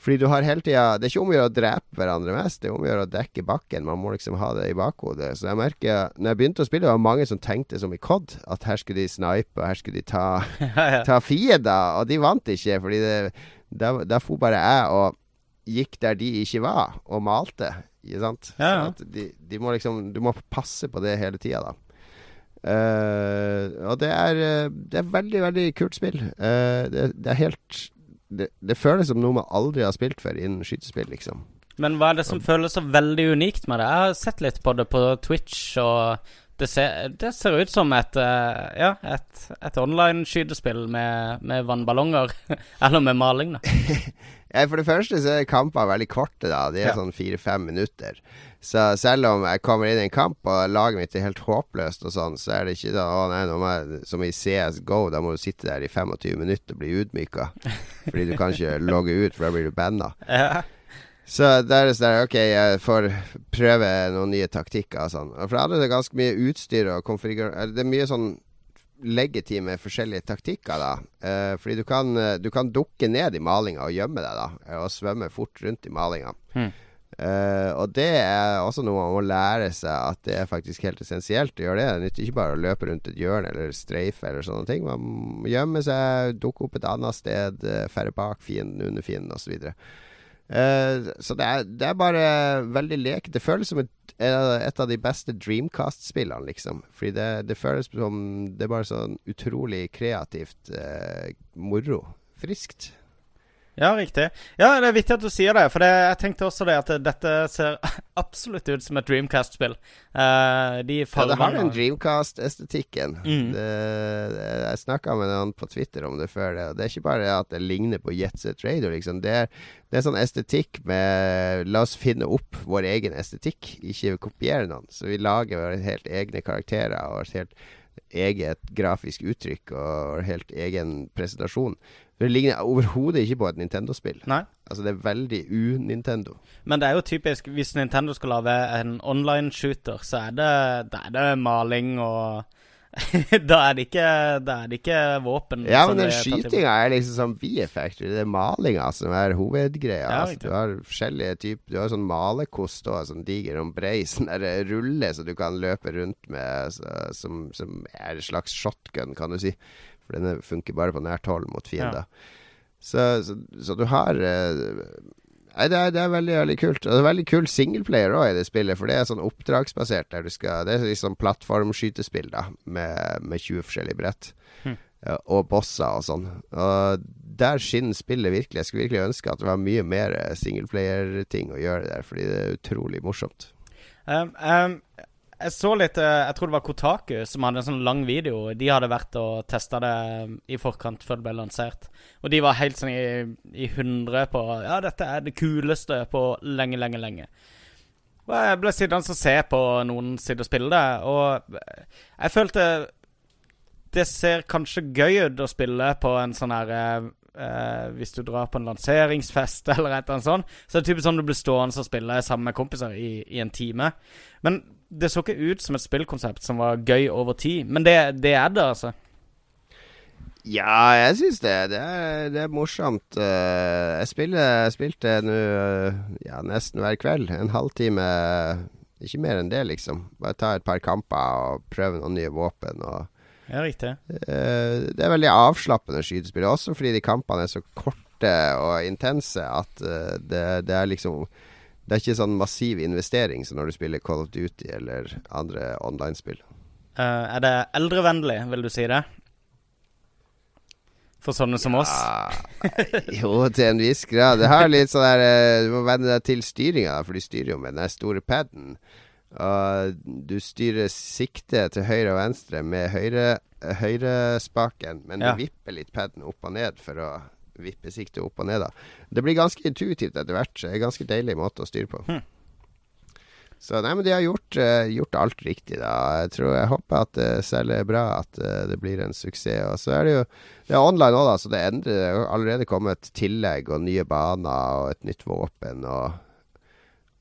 Fordi du har hele tida Det er ikke om å gjøre å drepe hverandre mest, det er om å gjøre å dekke bakken. Man må liksom ha det i bakhodet. Så jeg merker Når jeg begynte å spille, det var mange som tenkte som i COD, at her skulle de snipe, og her skulle de ta, *laughs* ta fiender. Og de vant ikke, fordi det, da, da for bare jeg og gikk der de ikke var, og malte. Ikke sant? Ja, ja. De, de, må liksom Du må passe på det hele tida, da. Uh, og det er, det er veldig, veldig kult spill. Uh, det, det, er helt det, det, føles som noe man aldri har spilt før innen skytespill, liksom. Men hva er det som ja. føles så veldig unikt med det? Jeg har sett litt på det på Twitch, og det ser, det ser ut som et, uh, ja, et, et online-skytespill med, med, vannballonger. *laughs* Eller med maling, da. *laughs* for det første så er kampene veldig korte, da. De er ja. sånn fire-fem minutter. Så selv om jeg kommer inn i en kamp og laget mitt er helt håpløst og sånn, så er det ikke da Å nei, nå må jeg, som i CS GO, da må du sitte der i 25 minutter og bli utmyka. *laughs* Fordi du kan ikke logge ut, for da blir du banna. Ja. Så der er det sånn OK, jeg får prøve noen nye taktikker og sånn. For da er det ganske mye utstyr og konfigurasjon Det er mye sånn legitime forskjellige taktikker, da. Eh, fordi du kan, eh, du kan dukke ned i malinga og gjemme deg, da. Og svømme fort rundt i malinga. Hmm. Eh, og det er også noe man må lære seg at det er faktisk helt essensielt å gjøre det. Det nytter ikke bare å løpe rundt et hjørne eller streife eller sånne ting. Man må gjemme seg, dukke opp et annet sted, færre ferde bak fienden, under fienden osv. Uh, så det er, det er bare veldig lek. Det føles som et, et av de beste Dreamcast-spillene, liksom. Fordi det, det, føles som Det er bare sånn utrolig kreativt uh, moro. Friskt. Ja, riktig. Ja, det er viktig at du sier det. For det, jeg tenkte også det at dette ser *laughs* absolutt ut som et Dreamcast-spill. Uh, de ja, det har den Dreamcast-estetikken. Mm. Jeg snakka med noen på Twitter om det før. Det, det er ikke bare at det ligner på Jetset Radio, liksom. Det er, det er sånn estetikk med La oss finne opp vår egen estetikk, ikke kopiere noen. Så vi lager våre helt egne karakterer og helt eget grafisk uttrykk og helt egen presentasjon. Det ligner overhodet ikke på et Nintendo-spill. Nei Altså Det er veldig u-Nintendo. Men det er jo typisk Hvis Nintendo skal lage en online-shooter, så er det, det, er det maling og *laughs* da, er det ikke, da er det ikke våpen. Ja, men den skytinga er liksom som bieffekt. Det er malinga som er hovedgreia. Ja, altså, du har forskjellige typer Du har sånn malekost og sånn diger og brei sånn der rulle som du kan løpe rundt med, så, som, som, er en slags shotgun, kan du si. For denne funker bare på nært hold mot fiender. Ja. Så, så, så, du har uh, Nei, det er, det er, veldig veldig kult. Og det er veldig kul singleplayer òg i det spillet, for det er sånn oppdragsbasert. Der du skal, det er liksom plattformskytespill da med, med 20 forskjellige brett. Hm. Og bosser og sånn. Og der skinner spillet virkelig. Jeg skulle virkelig ønske at det var mye mer singleplayer-ting å gjøre der, fordi det er utrolig morsomt. Um, um, jeg så litt eh, Jeg tror det var Kotaku som hadde en sånn lang video. De hadde vært og testa det eh, i forkant før det ble lansert. Og de var helt sånn i, i hundre på Ja, dette er det kuleste på lenge, lenge, lenge. Og jeg ble sittende og se på noen sitte og spille det, og jeg følte Det ser kanskje gøy ut å spille på en sånn her eh, Hvis du drar på en lanseringsfest *laughs* eller et eller annet sånt, så er det typisk sånn du blir stående og spille sammen med kompiser i, i en time. Men det så ikke ut som et spillkonsept som var gøy over tid, men det, det er det, altså. Ja, jeg syns det. Det er, det er morsomt. Eh, jeg, spiller, spilte nå eh, ja, nesten hver kveld. En halvtime. Ikke mer enn det, liksom. Bare ta et par kamper og prøve noen nye våpen. Og, ja, riktig. Uh, det er veldig avslappende skytespill, også fordi de kampene er så korte og intense at uh, det, det, er liksom det er ikke sånn massiv investering som når du spiller Call of Duty eller andre online-spill. Uh, er det eldrevennlig, vil du si det? For sånne som ja, oss? jo, til en viss grad. Det har litt sånn der Du må venne deg til styringa, for de styrer jo med den store paden. Og du styrer siktet til høyre og venstre med høyre, høyrespaken, men ja. du vipper litt paden opp og ned for å vippe siktet opp og ned. da. Det blir ganske intuitivt etter hvert. Så Det er en ganske deilig måte å styre på. Hm. Så nei, men de har gjort, uh, gjort, alt riktig, da. Jeg tror jeg håper at det selger bra, at uh, det blir en suksess. Og så er det jo Det er online òg, da, så det endrer. Det har allerede kommet tillegg og nye baner og et nytt våpen og,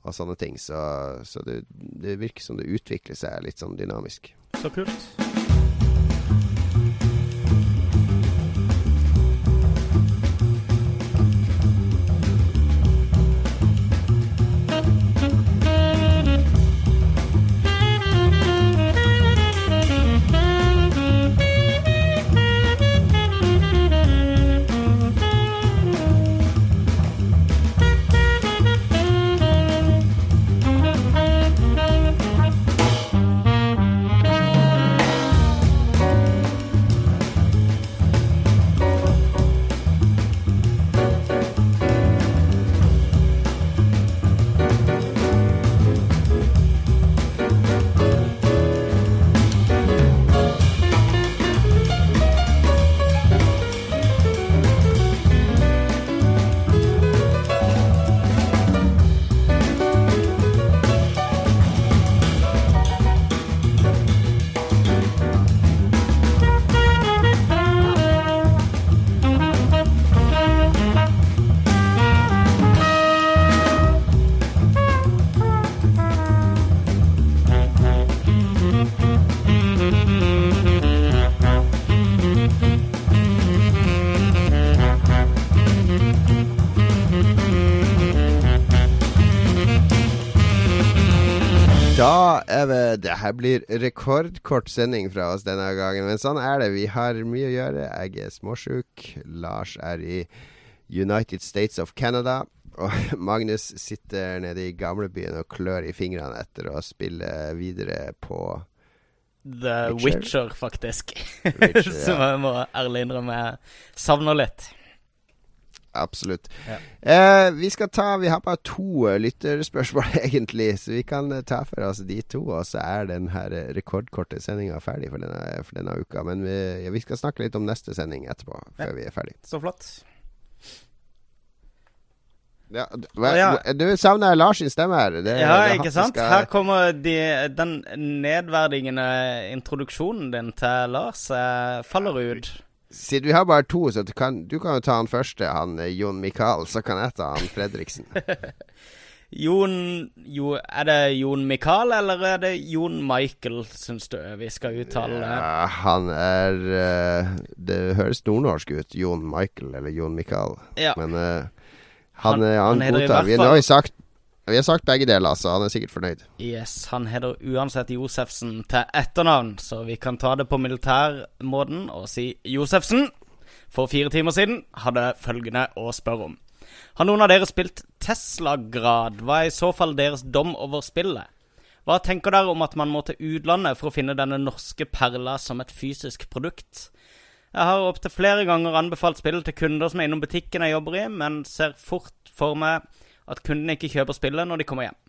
og sånne ting. Så, så det, det virker som det utvikler seg litt sånn dynamisk. Så kult. Her blir rekordkort sending fra oss denne gangen, men sånn er det. Vi har mye å gjøre. Jeg er småsjuk. Lars er i United States of Canada. Og *laughs* Magnus sitter nede i gamlebyen og klør i fingrene etter å spille videre på The Witcher. Witcher, faktisk. Witcher, *laughs* Som jeg må ærlig innrømme jeg savner litt. Absolutt. Ja. Eh, vi skal ta Vi har bare to eh, lytterspørsmål, *laughs* egentlig, så vi kan eh, ta for oss de to. Og så er den her eh, rekordkorte sendinga ferdig for denne, for denne uka. Men vi, ja, vi skal snakke litt om neste sending etterpå, før Ja. vi er ferdig. Så flott. Ja, du. Du savner Lars sin stemme her. Det, Ja, det- ikke sant? Her kommer de, den nedverdigende introduksjonen din til Lars faller ut. Siden vi har bare to, så du kan, du kan jo ta han første, han eh, Jon Mikael. Så kan jeg ta han Fredriksen. *laughs* Jon jo, Er det Jon Mikael, eller er det Jon Michael, syns du vi skal uttale? Ja, han er uh, Det høres nordnorsk ut. Jon Michael eller Jon Mikael. Ja. Men uh, Han- han, han, han godtar. Vi, har jo sagt vi har sagt begge deler, så han er sikkert fornøyd. Yes, han heter uansett Josefsen til etternavn, så vi kan ta det på militærmåten og si Josefsen. For fire timer siden hadde følgende å spørre om. Har noen av dere spilt Tesla-grad? Hva er i så fall deres dom over spillet? Hva tenker dere om at man må til utlandet for å finne denne norske perla som et fysisk produkt? Jeg har opptil flere ganger anbefalt spillet til kunder som er innom butikken jeg jobber i, men ser fort for meg at kundene ikke kjøper spillet når de kommer hjem.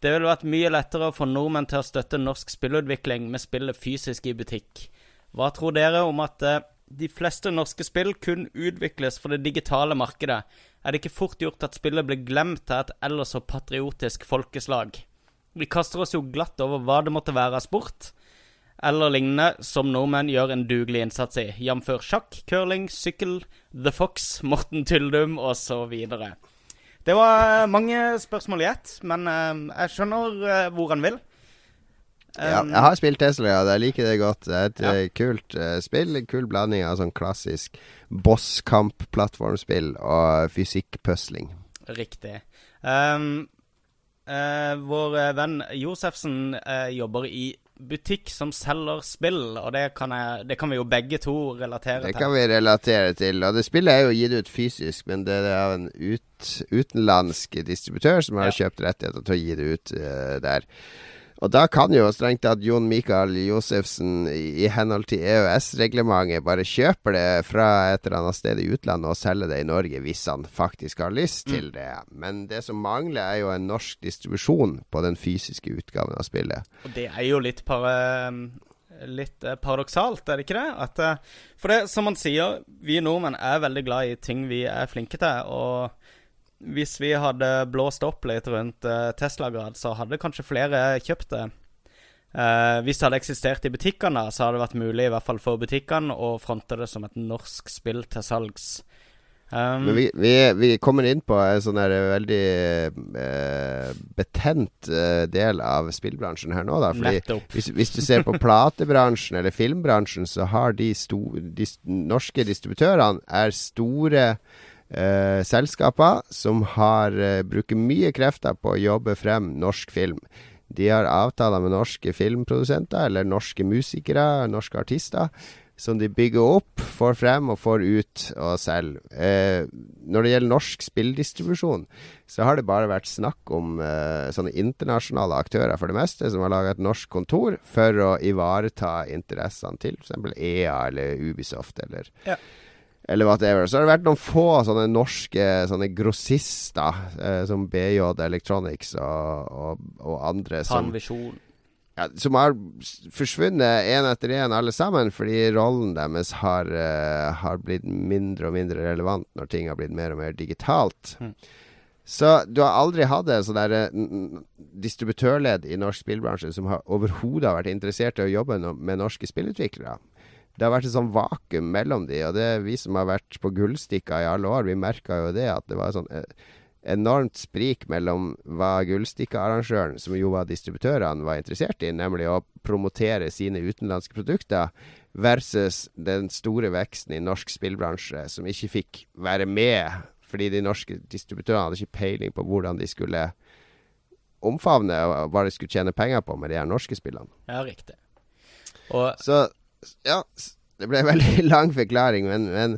Det ville vært mye lettere å få nordmenn til å støtte norsk spillutvikling med spillet fysisk i butikk. Hva tror dere om at eh, de fleste norske spill kun utvikles for det digitale markedet? Er det ikke fort gjort at spillet blir glemt av et ellers så patriotisk folkeslag? Vi kaster oss jo glatt over hva det måtte være av sport, eller lignende, som nordmenn gjør en dugelig innsats i, jf. sjakk, curling, sykkel, The Fox, Morten Tyldum osv. Det var mange spørsmål i ett, men eh, jeg skjønner eh, hvor han vil. Ja, Um, jeg har spilt Tesla, ja. Jeg liker det godt. Det er et Ja. eh, kult uh, spill. Kul blanding av sånn klassisk bosskamp-plattformspill og fysikk-pusling. Riktig. Um, uh, vår eh, venn Josefsen uh, jobber i butikk som selger spill, og det kan, jeg, det kan vi jo begge to relatere Det til. kan vi relatere til. Og det spillet er jo gitt ut fysisk, men det er av en ut, utenlandsk distributør som har Ja. kjøpt rettigheter til å gi det ut uh, der. Og da kan jo strengt tatt Jon Mikael Josefsen i, henhold til EØS-reglementet bare kjøpe det fra et eller annet sted i utlandet og selge det i Norge hvis han faktisk har lyst Mm. til det. Men det som mangler, er jo en norsk distribusjon på den fysiske utgaven av spillet. Og det er jo litt, para, litt eh, paradoksalt, er det ikke det? At, eh, for det, som man sier, vi nordmenn er veldig glad i ting vi er flinke til. Og hvis vi hadde blåst opp litt rundt eh, Tesla-grad, så hadde kanskje flere kjøpt det. Uh, hvis det hadde eksistert i butikkene, så hadde det vært mulig i hvert fall for butikkene å fronte det som et norsk spill til salgs. Um, Men vi, vi, vi kommer inn på en sånn veldig uh, betent uh, del av spillbransjen her nå, da. Fordi hvis, hvis du ser på *laughs* platebransjen eller filmbransjen, så har de, sto, de norske distributørene er store eh, selskaper som har eh, bruker mye krefter på å jobbe frem norsk film. De har avtaler med norske filmprodusenter eller norske musikere, norske artister, som de bygger opp, får frem og får ut og selger. Eh, når det gjelder norsk spilldistribusjon, så har det bare vært snakk om eh, sånne internasjonale aktører for det meste, som har laga et norsk kontor for å ivareta interessene til f.eks. EA eller Ubisoft eller Ja. Eller whatever. Så har det vært noen få sånne norske sånne grossister, eh, som BJ Electronics og, og, og andre som ja, som har forsvunnet én etter én, alle sammen, fordi rollen deres har, eh, har blitt mindre og mindre relevant når ting har blitt mer og mer digitalt. Mm. Så du har aldri hatt en sånn eh, distributørledd i norsk spillbransje som har overhodet vært interessert i å jobbe no med norske spillutviklere. Det har vært et sånn vakuum mellom de, og det er vi som har vært på gullstikka i alle år, vi merka jo det at det var sånn enormt sprik mellom hva Gullstikka-arrangøren, som jo var distributørene, var interessert i, nemlig å promotere sine utenlandske produkter, versus den store veksten i norsk spillbransje, som ikke fikk være med fordi de norske distributørene hadde ikke peiling på hvordan de skulle omfavne og de skulle tjene penger på med de her norske spillene. Ja, riktig. Og Så ja, det ble en *laughs* veldig lang forklaring, men, men,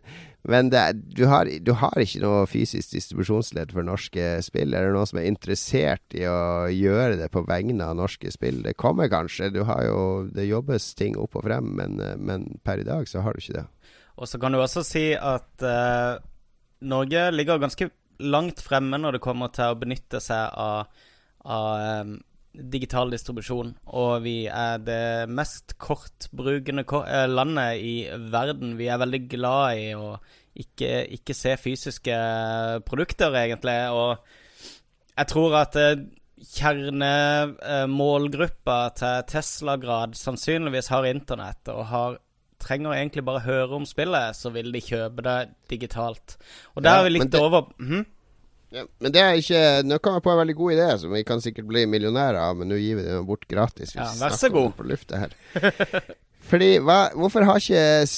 men det, du, har, du, har, ikke noe fysisk distribusjonsledd for norske spill. Er det noen som er interessert i å gjøre det på vegne av norske spill? Det kommer kanskje. Jo, det jobbes ting opp og frem, men, men per i dag så har du ikke det. Og så kan du også si at uh, Norge ligger ganske langt fremme når det kommer til å benytte seg av, av um, digital distribusjon, og vi er det mest kortbrukende eh, landet i verden. Vi er veldig glad i å ikke, ikke se fysiske produkter, egentlig. Og jeg tror at eh, kjernemålgruppa til Tesla-grad sannsynligvis har internett og har trenger egentlig bare høre om spillet, så vil de kjøpe det digitalt. Og der ja, er vi litt det... over hm? Ja, men det er ikke Nå kom jeg på en veldig god idé som vi kan sikkert bli millionærer av, men nå gir vi den bort gratis. ja, vær så god. På lufta her. *laughs* Fordi, hva, Hvorfor har ikke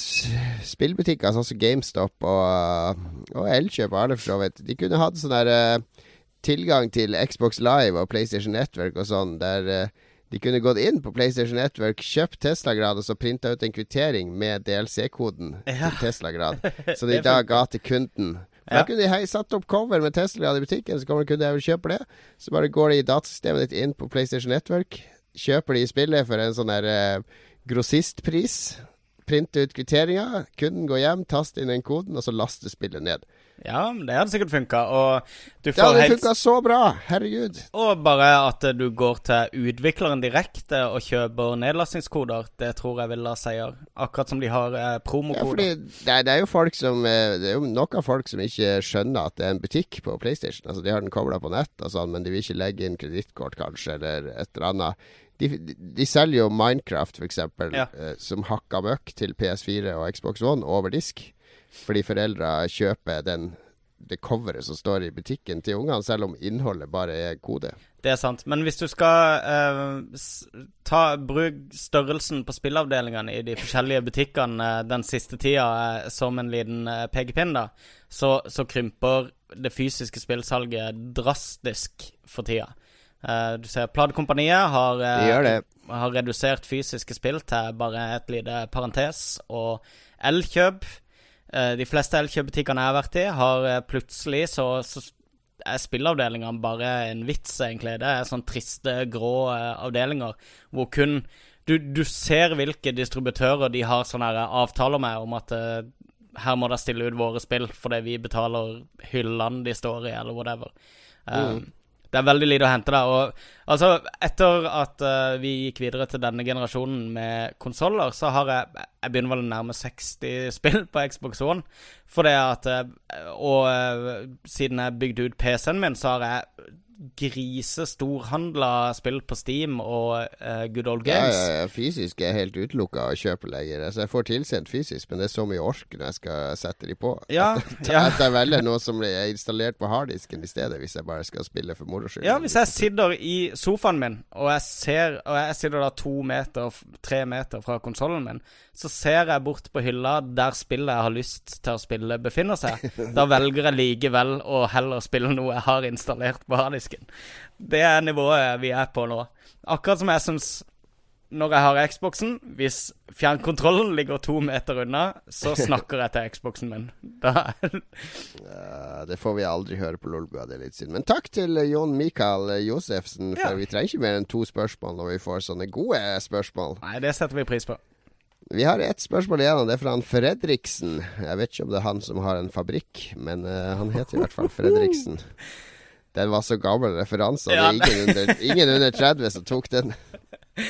spillbutikker sånn som GameStop og, og Elkjøp og alle for så vidt De kunne hatt sånn der uh, tilgang til Xbox Live og PlayStation Network og sånn, der uh, de kunne gått inn på PlayStation Network, kjøpt Tesla-grad og så printa ut en kvittering med DLC-koden ja. til Tesla-grad, *laughs* så de da ga til kunden. Ja. Da kunne de satt opp cover med Tesla i butikken, så kommer kunden og kjøper det. Så bare går de i datasystemet ditt inn på PlayStation Network, kjøper de spillet for en sånn der eh, grossistpris. printer ut kvitteringa, kunden går hjem, taster inn den koden, og så laster spillet ned. Ja, det hadde sikkert funka. Og det hadde helt... funka så bra! Herregud. Og bare at du går til utvikleren direkte og kjøper nedlastingskoder, det tror jeg vil la seier. Akkurat som de har eh, promokoder. Ja, fordi det er, det er, jo folk som eh, Det er jo nok av folk som ikke skjønner at det er en butikk på PlayStation. Altså, de har den kobla på nett og sånn, men de vil ikke legge inn kredittkort, kanskje, eller et eller annet. De, de, de, selger jo Minecraft, f.eks., ja. eh, som hakka møkk til PS4 og Xbox One over disk. Fordi foreldra kjøper den, det coveret som står i butikken til ungene, selv om innholdet bare er kode. Det er sant. Men hvis du skal eh, ta, bruk størrelsen på spilleavdelingene i de forskjellige butikkene uh, den siste tida uh, som en liten pekepinn, da, så, så, krymper det fysiske spillsalget drastisk for tida. du ser Pladekompaniet har, har redusert fysiske spill til bare et lite parentes, og Elkjøp Eh, de fleste Elkjøp-butikkene jeg har vært i, har eh, plutselig så, så er spilleavdelingene bare en vits, egentlig. Det er sånn triste, grå eh, avdelinger hvor kun du, du, ser hvilke distributører de har sånne avtaler med om at uh, her må de stille ut våre spill fordi vi betaler hyllene de står i, eller whatever. Um, mm. Det er veldig lite å hente der. Og altså, etter at uh, vi gikk videre til denne generasjonen med konsoller, så har jeg Jeg begynner vel å nærme 60 spill på Xbox One. For det at uh, Og uh, siden jeg bygde ut PC-en min, så har jeg grisestorhandla spill på Steam og uh, Good Old Games. Ja, ja, fysisk er jeg helt utelukka å kjøpe lenger. Altså, jeg får tilsendt fysisk, men det er så mye ork når jeg skal sette de på. Ja, at, ja. at jeg velger noe som er installert på harddisken i stedet, hvis jeg bare skal spille for moro skyld. Ja, hvis jeg sitter i sofaen min, og jeg ser Og jeg sitter da to meter, tre meter fra konsollen min, så ser jeg bort på hylla der spillet jeg har lyst til å spille, befinner seg. *laughs* Da velger jeg likevel å heller spille noe jeg har installert på harddisken. Det er nivået vi er på nå. Akkurat som jeg syns når jeg har Xboxen, hvis fjernkontrollen ligger to meter unna, så *laughs* snakker jeg til Xboxen min. ja, det får vi aldri høre på Lolbua, det litt synd. Men takk til Jon Mikael Josefsen, for ja. vi trenger ikke mer enn to spørsmål når vi får sånne gode spørsmål. Nei, det setter vi pris på. Vi har ett spørsmål igjen, og det er fra han Fredriksen. Jeg vet ikke om det er han som har en fabrikk, men uh, han heter i hvert fall *laughs* Fredriksen. Den var så gammel referanse, er ingen under, ingen under 30 som tok den. Uh,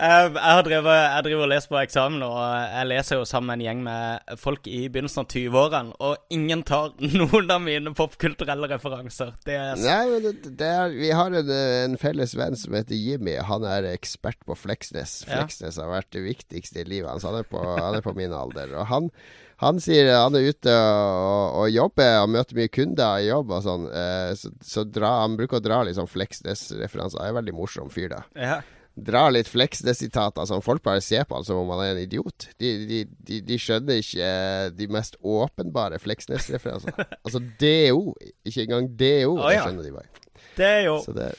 *laughs* jeg, har drevet, jeg driver og leser på eksamen, og jeg leser jo sammen med en gjeng med folk i begynnelsen av 20-årene, og ingen tar *laughs* noen av mine popkulturelle referanser. Det er. Nei, men det, det er, Vi har en, en, felles venn som heter Jimmy. Han er ekspert på Fleksnes. Fleksnes ja. har vært det viktigste i livet hans. Han er på, han er på min alder. Og han, han sier han er ute og, og jobber og møter mye kunder i jobb og sånn. Eh, så, så dra, han bruker å dra litt sånn Fleksnes-referanser. Han er en veldig morsom fyr, da. Ja Dra litt Fleksnes-sitater som folk bare ser på han som om han er en idiot. De, de, de, de skjønner ikke eh, de mest åpenbare Fleksnes-referansene. *laughs* altså DO, ikke engang DO, oh, ja. det skjønner de bare. Det er jo det,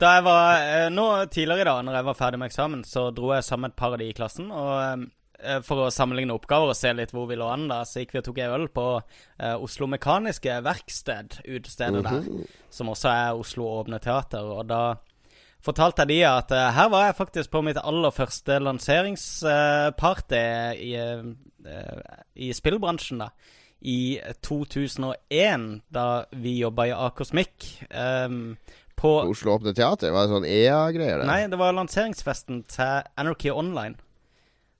Da jeg var, eh, nå Tidligere i dag, når jeg var ferdig med eksamen, så dro jeg sammen et par av de i klassen. og... Eh, for å sammenligne oppgaver og se litt hvor vi lå an, da, så gikk vi og tok en øl på uh, Oslo Mekaniske Verksted, utestedet der, mhm. som også er Oslo Åpne Teater. Og da fortalte jeg de at uh, her var jeg faktisk på mitt aller første lanseringsparty i, i spillbransjen, da. I 2001, da vi jobba i Akersmik. Um, på Oslo Åpne Teater? Var det sånn EA-greier? Nei, det var lanseringsfesten til Anarchy Online.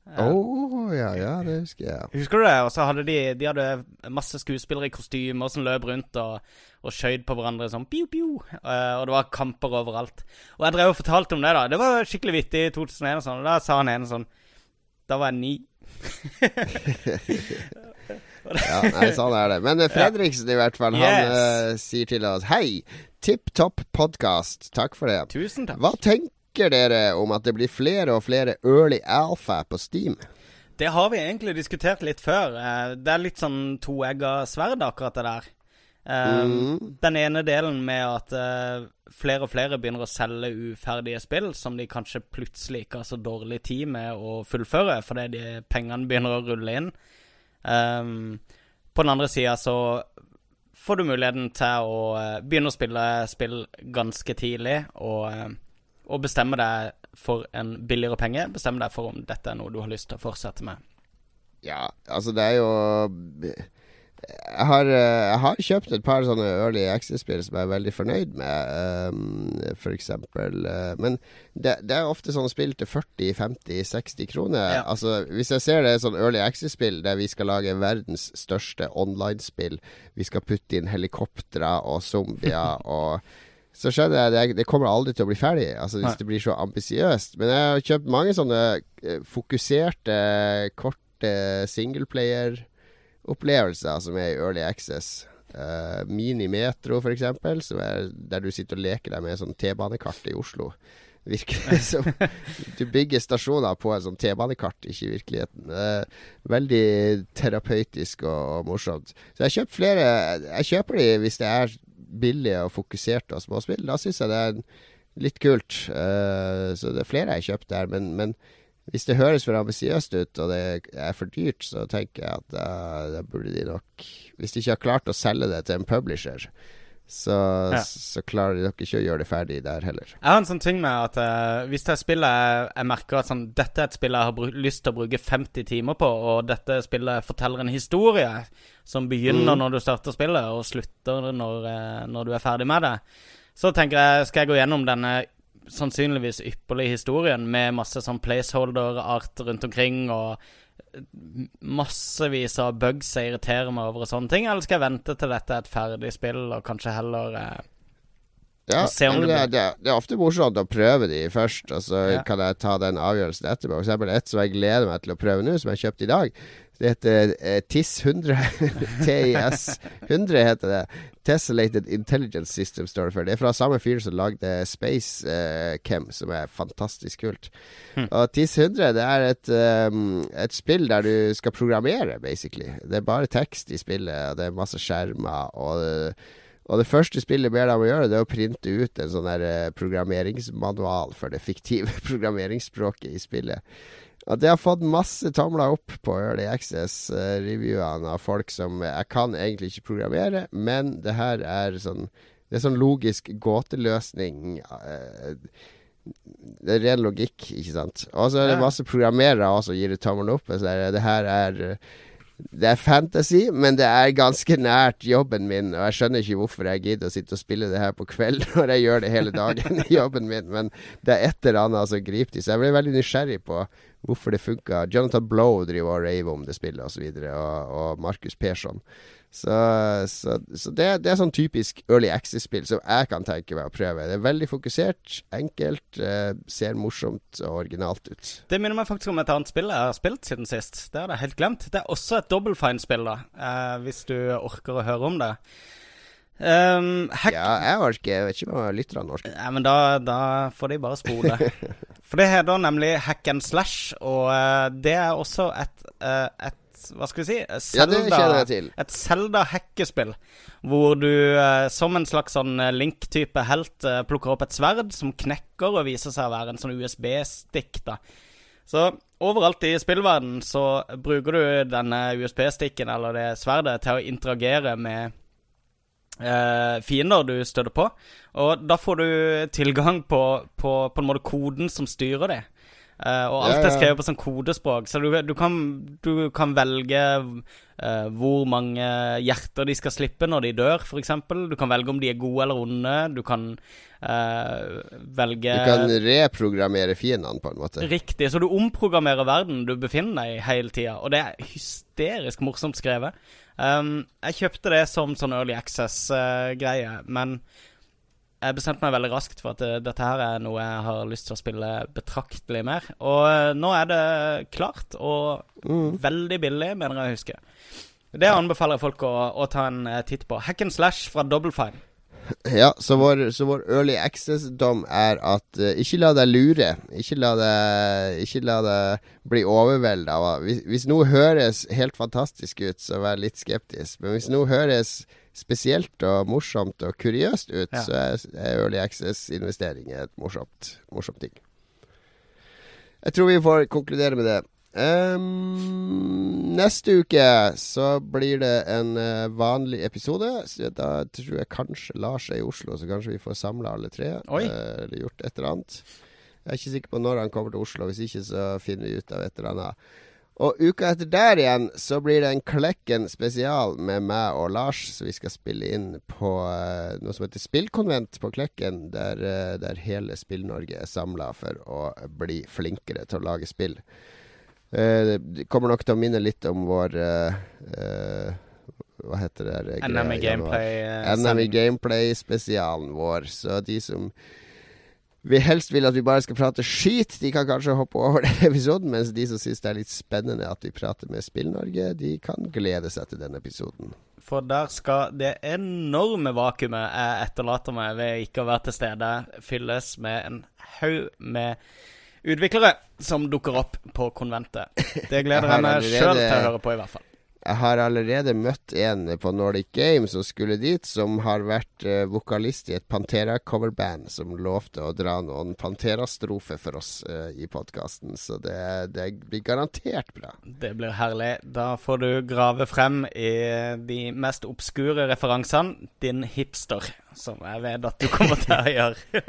Å oh, ja, ja, det husker jeg. Husker du det? Og så hadde de, de hadde masse skuespillere i kostymer som løp rundt og, og skjøt på hverandre sånn piu, piu. Uh, og det var kamper overalt. Og jeg drev og fortalte om det, da. Det var skikkelig vittig i 2001 og sånn. Og da sa han ene sånn Da var jeg ni. *laughs* ja, nei, sånn er det. Men Fredriksen, i hvert fall, yes. han uh, sier til oss Hei, tipp topp podkast. Takk for det. Tusen takk. Hva tenker tenker dere om at det blir flere og flere early alpha på Steam? Det har vi egentlig diskutert litt før. Eh, det er litt sånn toegga sverd, akkurat det der. Mm. Den ene delen med at eh, flere og flere begynner å selge uferdige spill som de kanskje plutselig ikke har så dårlig tid med å fullføre, fordi de pengene begynner å rulle inn. Um, på den andre sida så får du muligheten til å begynne å spille spill ganske tidlig, og og bestemmer deg for en billigere penge. Bestemmer deg for om dette er noe du har lyst til å fortsette med. Ja, altså det er jo jeg har, jeg har, kjøpt et par sånne Early Access-spill som jeg er veldig fornøyd med, um, f.eks. Uh, men det, det, er ofte sånne spill til 40-50-60 kroner. Ja. Altså, hvis jeg ser det sånn Early Access-spill der vi skal lage verdens største online-spill, vi skal putte inn helikoptre og zombier *laughs* og så skjønner jeg det, det kommer aldri til å bli ferdig, altså hvis Nei. det blir så ambisiøst. Men jeg har kjøpt mange sånne eh, fokuserte, korte singleplayer-opplevelser som er i Early Access. Uh, Mini-metro, f.eks., der du sitter og leker deg med sånn T-banekart i Oslo. Virker det som *laughs* Du bygger stasjoner på en sånn T-banekart, ikke i virkeligheten. Uh, veldig terapeutisk og, og morsomt. Så jeg kjøper flere Jeg kjøper de hvis det er billige og fokuserte og småspill, da syns jeg det er litt kult. Uh, så det er flere jeg har kjøpt der. Men, men hvis det høres for ambisiøst ut, og det er for dyrt, så tenker jeg at da, da, burde de nok Hvis de ikke har klart å selge det til en publisher, så, ja. så, klarer dere ikke å gjøre det ferdig der heller. Jeg har en sånn ting med at uh, hvis det spillet jeg, jeg merker at sånn, dette er et spill jeg har lyst til å bruke 50 timer på, og dette spillet forteller en historie som begynner mm. når du starter spillet, og slutter når, uh, når, du er ferdig med det, så tenker jeg skal jeg gå gjennom denne sannsynligvis ypperlige historien med masse sånn placeholder-art rundt omkring og massevis av bugs jeg irriterer meg over og sånne ting, eller skal jeg vente til dette er et ferdig spill, og kanskje heller eh, ja, det, det, det, det, er ofte morsomt å prøve de først, og så ja. kan jeg ta den avgjørelsen etterpå. For eksempel et som jeg gleder meg til å prøve nå, som jeg kjøpte i dag. Det heter eh, TIS 100. TIS 100 heter det. Tessellated Intelligence System står det for. Det er fra samme fyr som lagde Space eh, Chem, som er fantastisk kult. Hmm. Og TIS 100 det er et, um, et spill der du skal programmere, basically. Det er bare tekst i spillet, og det er masse skjermer. og det, og det første spillet ber deg om å gjøre, det er å printe ut en sånn der eh, programmeringsmanual for det fiktive *laughs* programmeringsspråket i spillet. At jeg har fått masse tomler opp på Early Access-revyene av folk som Jeg kan egentlig ikke programmere, men det her er sånn Det er sånn logisk gåteløsning. Eh, det er ren logikk, ikke sant. Og så er det masse programmerere også som gir det tommelen opp. Så det, det her er det er fantasy, men det er ganske nært jobben min. Og jeg skjønner ikke hvorfor jeg gidder å sitte og spille det her på kveld *laughs* når jeg gjør det hele dagen i jobben min, men det er et eller annet som griper til. Så jeg ble veldig nysgjerrig på hvorfor det funka. Jonathan Blow driver og raver om det spillet, osv., og, og, og Markus Persson. Så, så, så det, det, er sånn typisk Early Access-spill som jeg kan tenke meg å prøve. Det er veldig fokusert, enkelt, eh, ser morsomt og originalt ut. Det minner meg faktisk om et annet spill jeg har spilt siden sist. Det har jeg helt glemt. Det er også et Double Fine-spill, da, eh, hvis du orker å høre om det. Um, ja, jeg orker. Jeg vet ikke hva lytterne orker. Ja, men da, da, får de bare spole. *laughs* For det heter nemlig Hack and Slash, og uh, det er også et, uh, et Hva skal vi si? Ja, kjenner jeg. Et Zelda-hekkespill Hvor du eh, som en slags sånn eh, Link-type helt eh, plukker opp et sverd som knekker og viser seg å være en sånn USB-stikk. da Så overalt i spillverden så bruker du denne USB-stikken eller det sverdet til å interagere med eh, fiender du støter på. Og da får du tilgang på, på, på en måte koden som styrer det. Uh, og alt ja, ja. er skrevet på sånn kodespråk, så du, du, kan, du kan, velge uh, hvor mange hjerter de skal slippe når de dør, f.eks. Du kan velge om de er gode eller onde. Du kan uh, velge Du kan reprogrammere fiendene, på en måte. Riktig. Så du omprogrammerer verden du befinner deg i hele tida. Og det er hysterisk morsomt skrevet. Um, jeg kjøpte det som sånn Early Access-greie, men jeg bestemte meg veldig raskt for at uh, dette her er noe jeg har lyst til å spille betraktelig mer. Og uh, nå er det klart, og mm. veldig billig, mener jeg å huske. Det anbefaler jeg folk å, å ta en uh, titt på. Hack and slash fra Double Fine. Ja, så vår, så vår early access-dom er at uh, ikke la deg lure. Ikke la deg, ikke la deg bli overvelda. Hvis, hvis, noe høres helt fantastisk ut, så vær litt skeptisk. Men hvis noe høres spesielt og morsomt og kuriøst ut, ja. så er, er Early Access-investering et morsomt, morsomt ting. Jeg tror vi får konkludere med det. Um, neste uke så blir det en uh, vanlig episode. Så da tror jeg kanskje Lars er i Oslo, så kanskje vi får samla alle tre. Uh, eller gjort et eller annet. Jeg er ikke sikker på når han kommer til Oslo. Hvis ikke så finner vi ut av et eller annet. Og uka etter der igjen så blir det en Klekken spesial med meg og Lars. Så vi skal spille inn på uh, noe som heter Spillkonvent på Klekken. Der, uh, der hele Spill-Norge er samla for å bli flinkere til å lage spill. Uh, det kommer nok til å minne litt om vår Hva heter det? NME Gameplay. NME Gameplay-spesialen vår. Så de som vi helst vil at vi bare skal prate skit. De kan kanskje hoppe over *laughs* den episoden, mens de som syns det er litt spennende at vi prater med Spill-Norge, de kan glede seg til den episoden. For der skal det enorme vakuumet jeg etterlater meg ved ikke å være til stede, fylles med en haug med utviklere som dukker opp på konventet. *laughs* Det gleder jeg meg sjøl til å høre på, i hvert fall. Jeg har allerede møtt en på Nordic Games som skulle dit, som har vært uh, vokalist i et Pantera-coverband, som lovte å dra noen Pantera-strofer for oss uh, i podkasten. Så det, det, blir garantert bra. Det blir herlig. Da får du grave frem i de mest obskure referansene. Din hipster, som jeg vet at du kommer til å gjøre.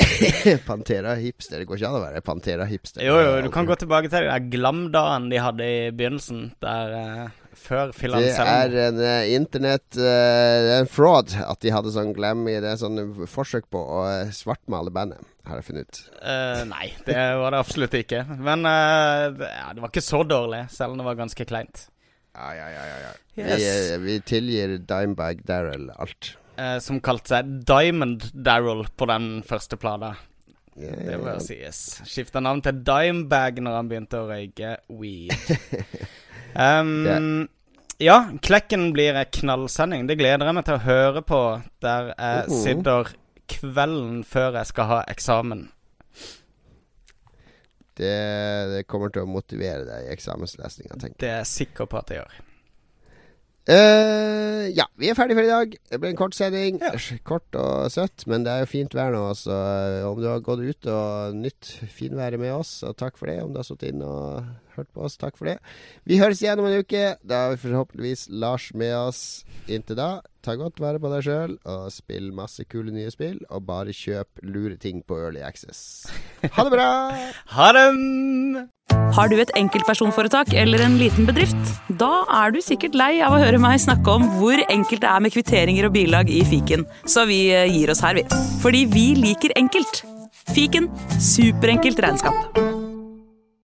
*laughs* Pantera-hipster. Det går ikke an å være Pantera-hipster. Jo, jo, du kan gå tilbake til den glamdagen de hadde i begynnelsen, der uh, før Det er en uh, internett uh, En fraud at de hadde sånn glam i det. Sånn forsøk på å svartmale bandet, har jeg funnet ut. Uh, nei, det var det absolutt ikke. Men det, ja, det, var ikke så dårlig, selv om det var ganske kleint. Ja, ja, ja. ja, ja. Yes. Vi, vi, tilgir Dimebag Daryl alt. som kalte seg Diamond Daryl på den første plata. Yeah, det bør sies. Skifta navn til Dimebag når han begynte å røyke weed. *laughs* Um, ja, Klekken blir en knallsending. Det gleder jeg meg til å høre på der jeg uh -huh. sitter kvelden før jeg skal ha eksamen. Det, det kommer til å motivere deg i eksamenslesninga, tenker jeg. Det er jeg sikker på at det gjør. Uh, ja, vi er ferdige for i dag. Det ble en kort sending. Ja. Kort og søtt, men det er jo fint vær nå. Så uh, om du har gått ut og nytt finværet med oss, så takk for det. Om du har sittet inne og hørt på oss, takk for det. Vi høres igjen om en uke. Da har vi forhåpentligvis Lars med oss inntil da. Ta godt vare på deg sjøl, og spill masse kule nye spill. Og bare kjøp lure ting på Early Access. Ha det bra! *laughs* ha det! Har du et enkeltpersonforetak eller en liten bedrift? Da er du sikkert lei av å høre meg snakke om hvor enkelt det er med kvitteringer og bilag i fiken, så vi eh, gir oss her, vi. Fordi vi liker enkelt. Fiken superenkelt regnskap.